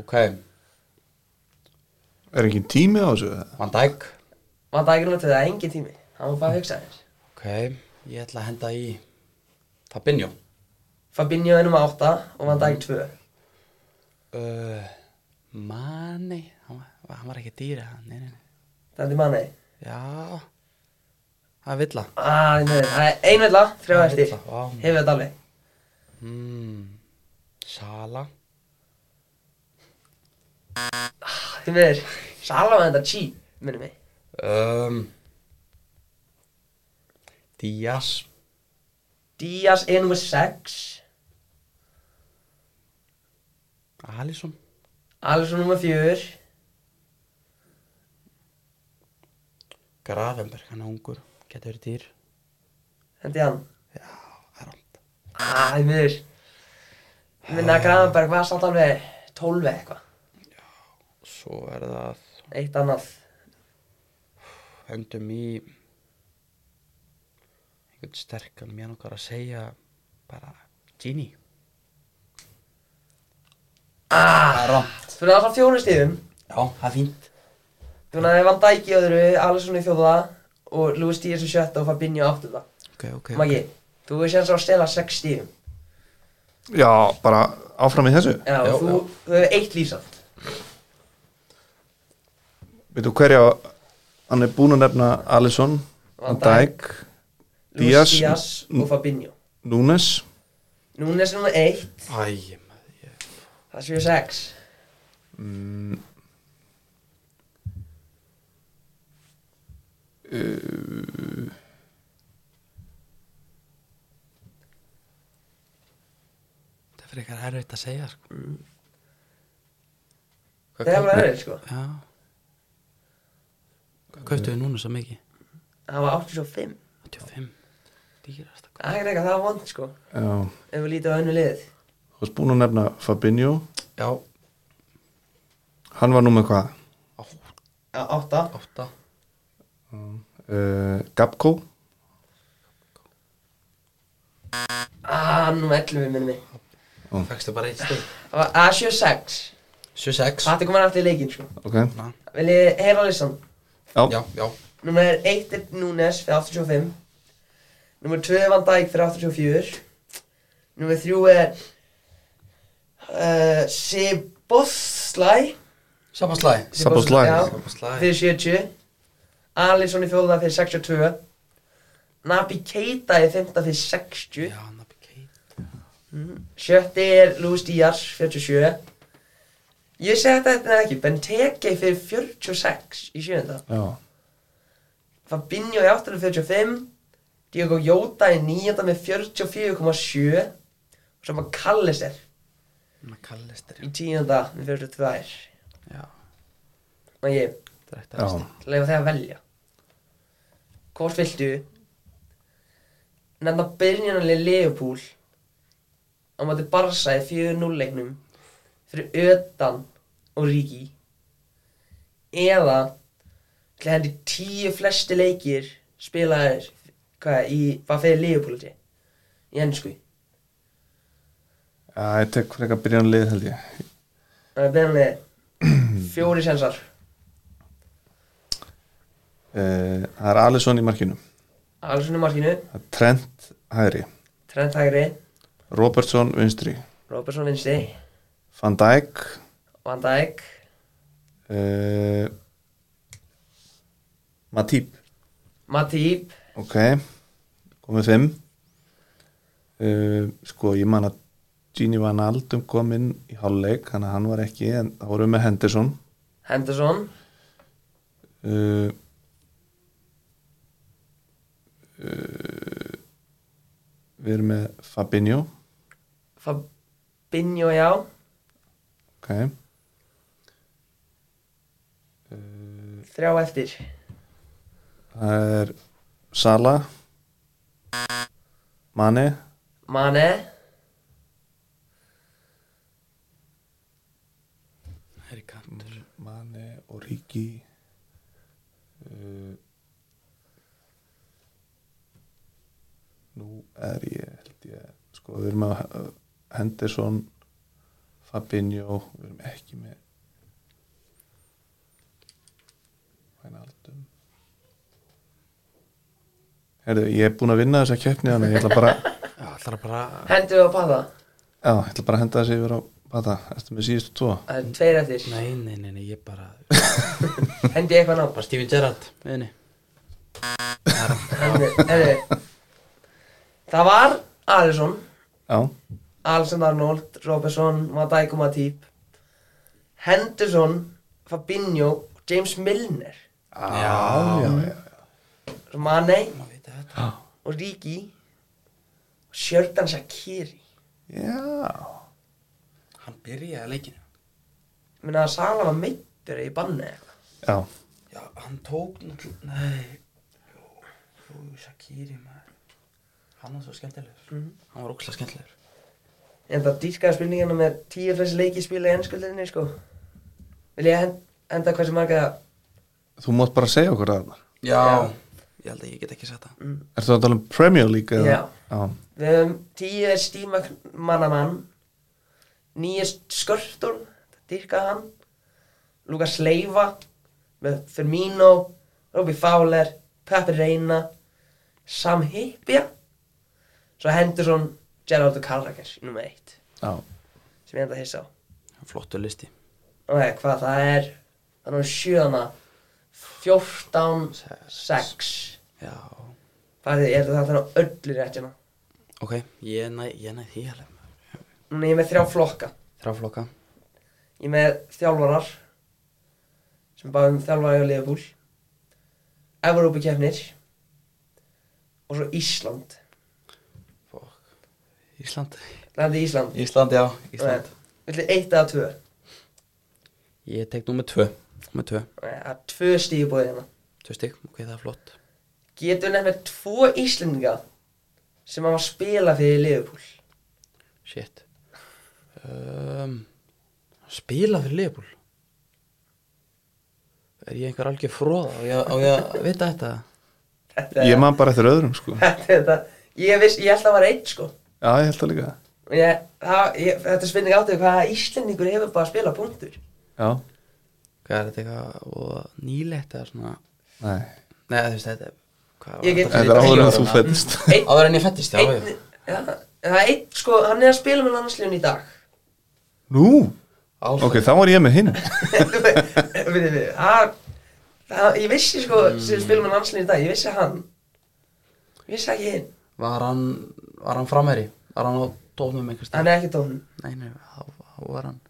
Ok, Er ekki tími á þessu? Van Dijk. Vanda ekki nú til það, engin tími. Það var bara að hugsa þess Ok, ég ætla að henda í Fabinho. Fabinho er nummer 8 og Van Dijk 2 uh, Mani hann, var- hann var ekki dýri hann, nei, nei, nei. Það er manni Já. Það er villa. Ah, það er ein villa, þrjá er eftir. Hefur þetta alveg. Mm, Sala Þið meður, Sala var þetta cheap, minnum mig um, Díaz. Díaz er nummer 6 Alisson. Alisson nummer 4 Gravenberg, hann er ungur Getur verið dýr. Hendi hann. Það er rámt Ah, það er miður Minna Gravenberg var samt alveg 12 eitthvað Svo er það Eitt annað. Höndum í einhvern sterkan mér nokkar að segja bara Gini Ah, Það er rámt fyrir það frá fjóru stíðum Já, það er fínt. Þannig að Van Dijk í öðru, Alisson í fjóða og Luis Díaz í sjötta og Fabinho í áttunda. Ok, ok Maggi, þú er sér að stela 6 stíðum Já, bara áfram í þessu. Já, Já, þú, þú hefur eitt lífsamt Veitu hverja Hann er búinn að nefna Alisson Van Dijk Díaz Díaz og Fabinho. Núnes Núnes er nummer 1, Æ, maður, það séu 6 mm, uh, Það er fyrir eitthvað erfitt að segja sko. Það er alveg errið sko. Já Við núna svo mikið? Það var 85 85 Dýrast að Það er eitthvað, það var vond sko. Já, Ef við lítið á önnu liðið þú varst búinn að nefna Fabinho. Já, Hann var nú með hvað? Já, 8 átta. Uh, Gabko. Ah, nú 11 minni mig Fækstu bara eitt stig. Það var að séu 6 76 Það er komin aftur í leikinn sko. Ok, Vil ég heyra listan? Já, Já, já. Númer 1 er Núnes fyrir 85 Númer 2 er Van Dijk fyrir 84 Númer 3 er uh, Siboslæ Sabaslæ Szoboszlai. Já, Sabaslæ fyrir 70 Alisson í fjóða fyrir 62 Nabi Keita í fymta fyrir 60 Já, Nabi Keita. Sjötti er Luis Díaz 47 Ég segi þetta þetta ekki Benteke fyrir 46 í sjönda já. Fabinho í 845 Diogo Jota í nýjönda með 44,7 og svo var Kallister Kallistir í tíunda með 42 Já, og ég er leifa þeir að velja. Hvort viltu nefna byrjunarlega Leopold á móti Barca í 4-0 leiknum fyrir Ötan og Ríki eða til hendi tíu flesti leikir spilaðir hvað, í, hvað fyrir Leopold í ennsku já ég tek frekar byrjan lið held ég. Það er byrjunarlega fjóri sensar uh, Það er Alisson í markinu. Alsson í markinu, Trent hægri. Trent hægri. Robertson vinstri. Robertson vinstri Van Dijk. Van Dijk. Uh, Matip. Matip. Ok, komið fimm. Uh, Sko, ég man að Gini Van Aldum kom inn í hálfleik þannig að hann var ekki, en það voru með Henderson. Henderson. Uh, Við erum með Fabinho. Fabinho já Ok. Uh, Þrjá eftir. Það er Sala. Mane. Mane. Það er kantur Mane og Ríki uh, Nú er ég held ég sko við erum uh, Henderson Fabinho við erum ekki með Hænaldum Herðu, ég er búinn að vinna þessa keppni þannig að ég ætla bara bara Hendu við á paða já, ég ætla bara að henda þessi yfir á bata. Ertu með síðustu tvo? Það er tveir eftir. Nei, nei, nei, nei, ég bara Hendi eitthvað ná Bara Steven Gerrard. Viðni Hendi, hendi Það var Alisson. Já, Alexander Arnold, Robertson, og Matip Henderson Fabinho og James Milner. Já, já, já. Svo Mane. Og Ríki og Sjördan Shakiri Já. Hann byrjaði leikinu minna að Sala var meittur í banni eða eitthvað. Já, Já, hann tók náttúrulega Nei. Jú, Shakiri maður. Hann var svo skemmtilegur. Mhm. Hann var ókslega skemmtilegur En það dýrkaði spurningina með tíu flest leiki spila í ennskuldinni sko Vil ég henda hversu marga þú mátt bara segja okkur það Já, Já. Ég held að ég get ekki sagt það Ertu að tala um Premier League? eða? Já. Já. Við höfum tíu er Stíma mannamann Nýja skörtur Dýrkaði hann Lukas Leiva með Firmino Robbie Fowler Peppi Reina Sam Hippia Svo Henderson Gerardo Carragher í nummer eitt. Já. sem ég enda að hissa á. Flottur listi. Ok, hvað það er? Það er sjöðana 14 6 Já. Það er það er á öllu rétt hérna Ok, ég næ, ég næ því alveg. Núna er ég með þrjá flokka. Þráflokka Ég er með þjálfarar sem báðum þjálfari á Liverpool. Evrópu keppnir og svo Ísland Ísland. Landi Ísland. Ísland, já, Ísland. Viltu eitt eða tvö? Ég tek nú með tvö. Með tvö, Það er tvö stíði búið hérna. Tvö stygg, ok, það er flott. Getur nefnt með tvo Íslendinga sem hafa spilað fyrir Liverpool? Shit. Um, Spila fyrir Leopold Er ég einhver algjör fróða? Á ég, á ég að vita þetta? Þetta er Ég man bara eftir öðrum sko. Þetta er þetta Ég, viss, ég held að það var einn sko ég held það líka. Ég, það, ég, Þetta er spurning áttu hvaða Íslendingur hefur bara að spila punktur? Já, Hvað er þetta eitthvað nýlegt eða svona? Nei. Nei, þú veist þetta er- hvað var Ég get- þetta Þetta er áður en þú fættist Einn Áður en ég fættist, já, já. Einn, ja, það er einn sko, hann er að spila með landsliðun í dag. Nú, Alfred. ok, þá var ég með hinn. Við, við, það, það, ég vissi sko sem spila með landsliðun í dag, ég vissi hann. Ég vissi ekki hinn. Var hann, var hann framherri? Var hann á tónum einhvers Hann er ekki tónum Nei, nei, þá, þá var hann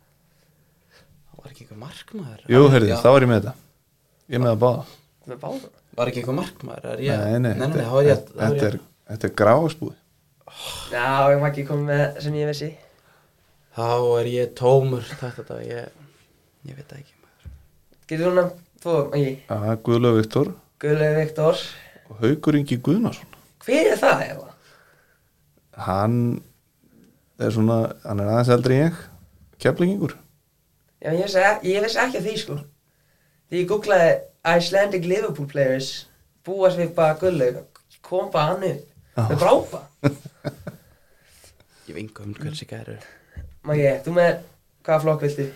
Það var ekki einhver markmaður. Jú, heyrðu, þá var ég með þetta. Ég með að báða. Með báða? Var ekki einhver markmaður? Er ég... Nei, nei, nei, nei, þetta- þá er ég þá er þetta ég- er, þetta er gráðspúð Já, ég var ekki komið með sem ég vissi. Þá er ég tómur Þetta, þetta, ég Ég veit ekki maður. Getur þú nefnt þú, ekki, Já, Guðlaug Viktor Guðlega Viktor. og Haukur Ingi Guðnason. Hver er það eða? Hann er svona, hann er aðeins eldri en ég. Keflingingur Já, ég ég vissi ekki að því sko. Því ég googlaði Icelandic Liverpool players búa sig bara Guðlega kom bara hann upp. Með brápa. Ég enga um hvers ég gæri Maggi, þú með hvaða flokk viltu?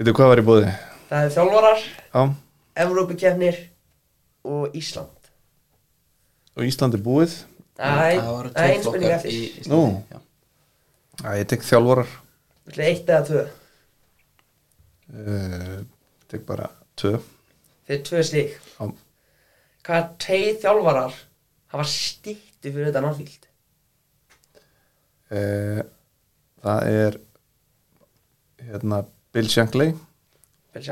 Veitu hvað var í bóði? Það er þjálfarar, Já, Evrópukefnir og Ísland. og Ísland er búið Það voru er tveir einn spurning flokkar eftir. í Íslandi Nú. Já, ég tek þjálfarar Viltu eitt eða tvö? uh, Tek bara tvö Fyrir tvö stík. Já. Hvaða tveið þjálfarar hafa stýttu fyrir þetta náttúrulega? uh, Það er hérna Bill Shankly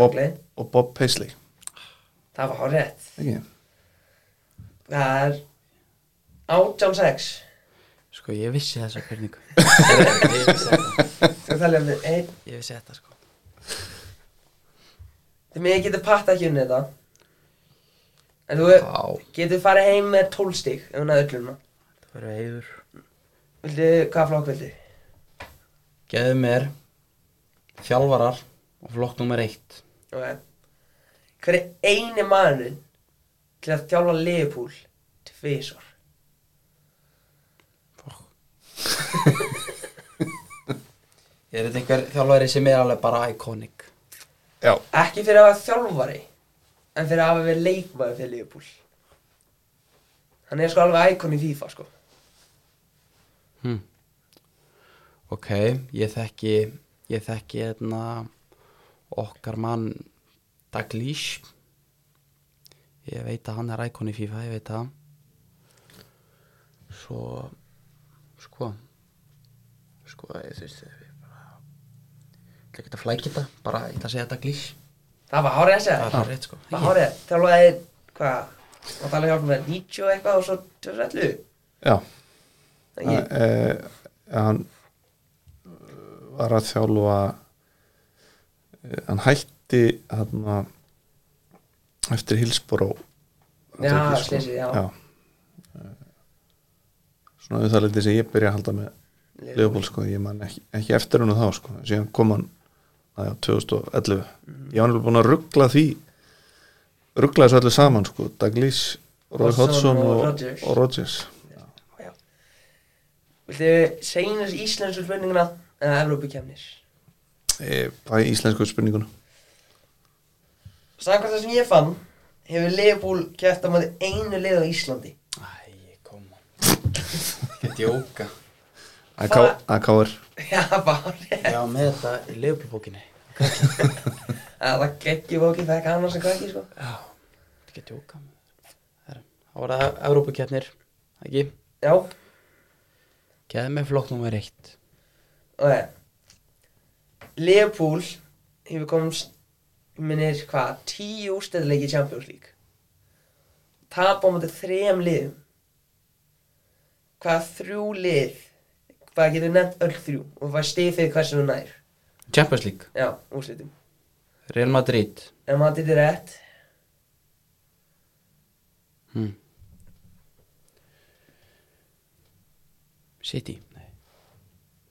og, og Bob Paisley Það var rétt. Ekki? Það er átján sex. Sko ég vissi þessa hverningu Ég vissi þetta Þú talja með einn. Ég vissi þetta sko Þið mig getur patta ekki unni þetta. En þú Vá, getur farið heim með tól stík ef hún að öllum. það verður heiður Viltu, hvaða flokk viltu? Geðu mér Þjálfarar Og flokk nummer eitt Ok. Hver er eini maðurinn til að þjálfa Liverpool tvisvar? Er þetta einhver þjálfari sem er alveg bara iconic Já Ekki fyrir að hafa þjálfari, en fyrir að hafa verið leikmaður fyrir Liverpool. Hann er sko alveg íkon í FIFA, sko. hm. Ok, ég þekki Ég þekki hérna Okkar mann Daglís Ég veit að hann er icon í FIFA Ég veit það Svo Sko Sko, ég þú veist ég ætla ekki að flækja þetta Bara, ég ætla að segja Daglís Það var hárið að segja. Það er rétt sko Það var hárið. Þjálfaði, hvað, og tala hjálpa með 90 og eitthvað og svo 2011 Já, Ekki? e, hann var að þjálfa e, hann hætti hann eftir Hillsborough Já, Þetta slysið, já. já. Svona við það lítið sem ég byrja að halda með Leopold sko, ég man ekki, ekki eftir hennu þá sko, síðan kom hann að, 2011 ég var nefnilega búin að ruggla því ruggla þessu öllu saman sko, Roy Hodgson Hodgson og og, Rodgers. og Rodgers. Viltu segja þessu íslensku spurninguna eða Evrópukefnir? e, Bæ íslensku spurninguna. Samkvæmt það sem ég fann hefur Leopold kæft á maður einu lið á Íslandi? Æ, koma Ekki djóka Hvað? AKR Já, bara Já, með þetta í leifbólbókinni Það var geggjubóki, fekk hann sem krakki sko. Já, ekki djóka Herra, Það var það Evrópukeppnir Ekki? Já, Gæði með flokk nummer eitt. Ok. Leopold hefur komst minnir hvað, tíu úrstæðleiki í Champions League. Tap á mútið þrejum liðum. Hvað þrjú lið hvað getur nefnt öll þrjú? Og hvað stig fyrir hversu nú nær. Champions League. Já, úrslitum Real Madrid. Maður þetta er rétt. Hmm. City. Nei.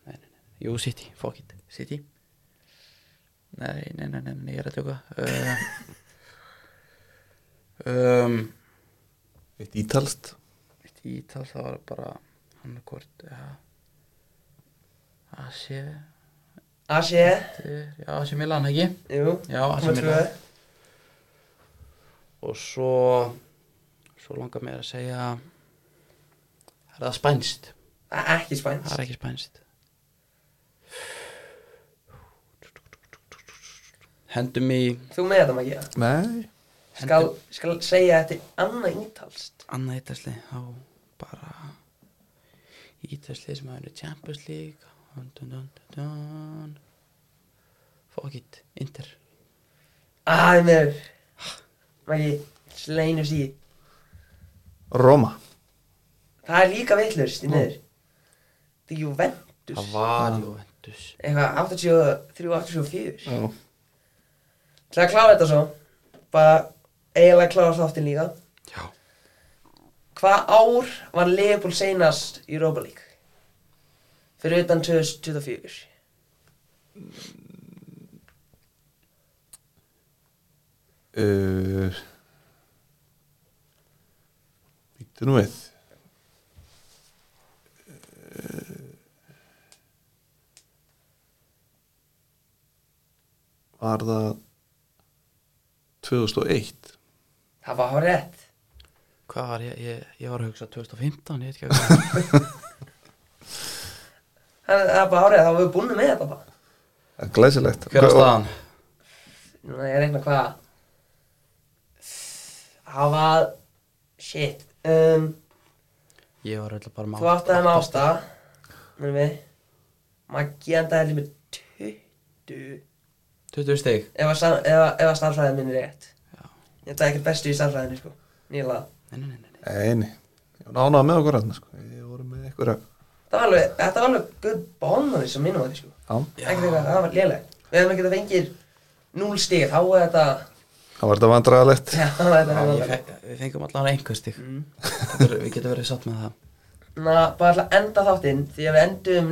Nei, nei, nei, jú City, fuck it. City. Nei, nei, nei, nei, nei, ég er að tjóka. Uh, um, Eitt ítalst Eitt ítal það var bara hann er hvort ja. Asi Asi, Já, Asi Milan, ekki? jú Já, Asi. Milan. Og svo Svo langar mér að segja Er það spænst? Er ekki spæns Það er ekki spænst. Hendum í Þú með þetta maður ekki Nei. Skal, skal segja þetta er annað ítalst annað ítalsli á bara ítalsli sem hafa unnið Champions League dun, dun, dun, dun, dun. fuck it, Inter. Það er með Mæki, sleinu sí Roma. Það er líka veitlust í niður Það er Juventus. Það var Juventus. Eitthvað 83-84 Já. Til að klára þetta svo. Bara eiginlega klára þáttinn líka. Já, Hvað ár var Leopold seinast í Europa League? Fyrir utan 2024 uh, Býttu nú við. Uh, Var það 2001 Það var rétt hvað var ég, ég, ég var að hugsa 2015, ég veit ekki hvað Það það er bara árið, þá erum við búin með þetta bara. Það er Glæsilegt. Hver er staðan? Núna ég reikna hvað. Það var Shit um, ég var alltaf bara með Þú áttaði með ásta Mennum við. Maggi endaði með 20 20 stig. Ef að, sam- ef að, ef að starfræðin minn er rétt Ég ætlaði ekkert bestu í starfræðinni sko. Nýla nei, nei, nei, nei. Eini Ég var ánað með okkur hérna sko. Ég voru með ykkur að Það var alveg, þetta var alveg good bond á því sem minnum á því sko. Já, Ekkert eitthvað, það var léleg Við hefum ekki að fengir 0 stig Þá er þetta það var þetta vandræðalegt. Já, það var þetta fe við fengum allavega einhver stig. Mm. Við getum verið satt með það. Na, bara alltaf enda þáttinn Því að við endum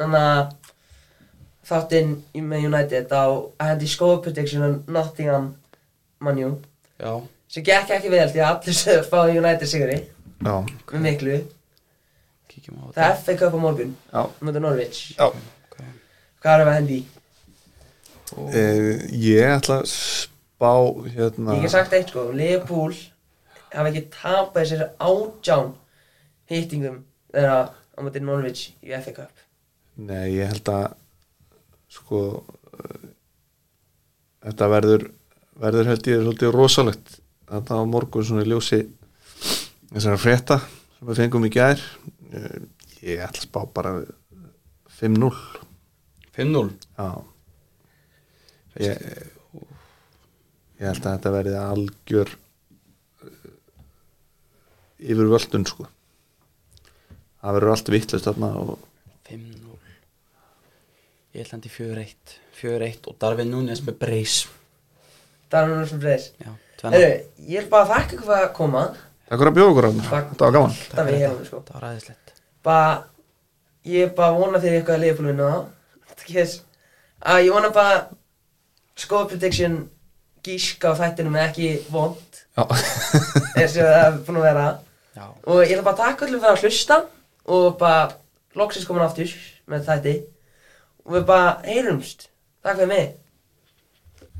Þannig að Þáttinn með United á að hendi score prediction on Nottingham Manju já, sem gekk ekki vel því að allir sögur fáið United sigri. Já, með miklu það er FA Cup á morgun. Já. okay. hvað við að hendi? Í? E, Ég ætla að spá hérna ég hef sagt eitt sko. Liverpool hafa ekki tapað þessari átján hittingum þeirra á mútið Norwich í FA Cup. Nei, ég held að sko eh, þetta verður verður held ég svolítið rosalegt þetta á morgun svona í ljósi þessara frétta sem við fengum í gær. Eh, ég ætla að spá bara 5-0 5-0 Já. Ég, ég held að þetta verði algjör yfir völdun sko. Það verður allt vittlust þarna og 5-0 Ég held hann til 4-1 4-1 og Darvin Núnes með Það sem breyðis Já, tvenna. Herru, ég er bara að þakka ykkur fyrir að koma. Takk fyrir að bjóða okkur Ragnar, Takk. þetta var gaman. Það hérna sko. Það var aðeinslegt Bara, ég er bara vona fyrir ykkur að lifa búinu það að ég vona bara score prediction gíska á þættinum er ekki vond. Já, eins og það er búin að vera. Já, og ég ætla bara að taka öllum fyrir að hlusta og bara loksins komin aftur með þætti. Og við bara heyrumst. Takk fyrir mig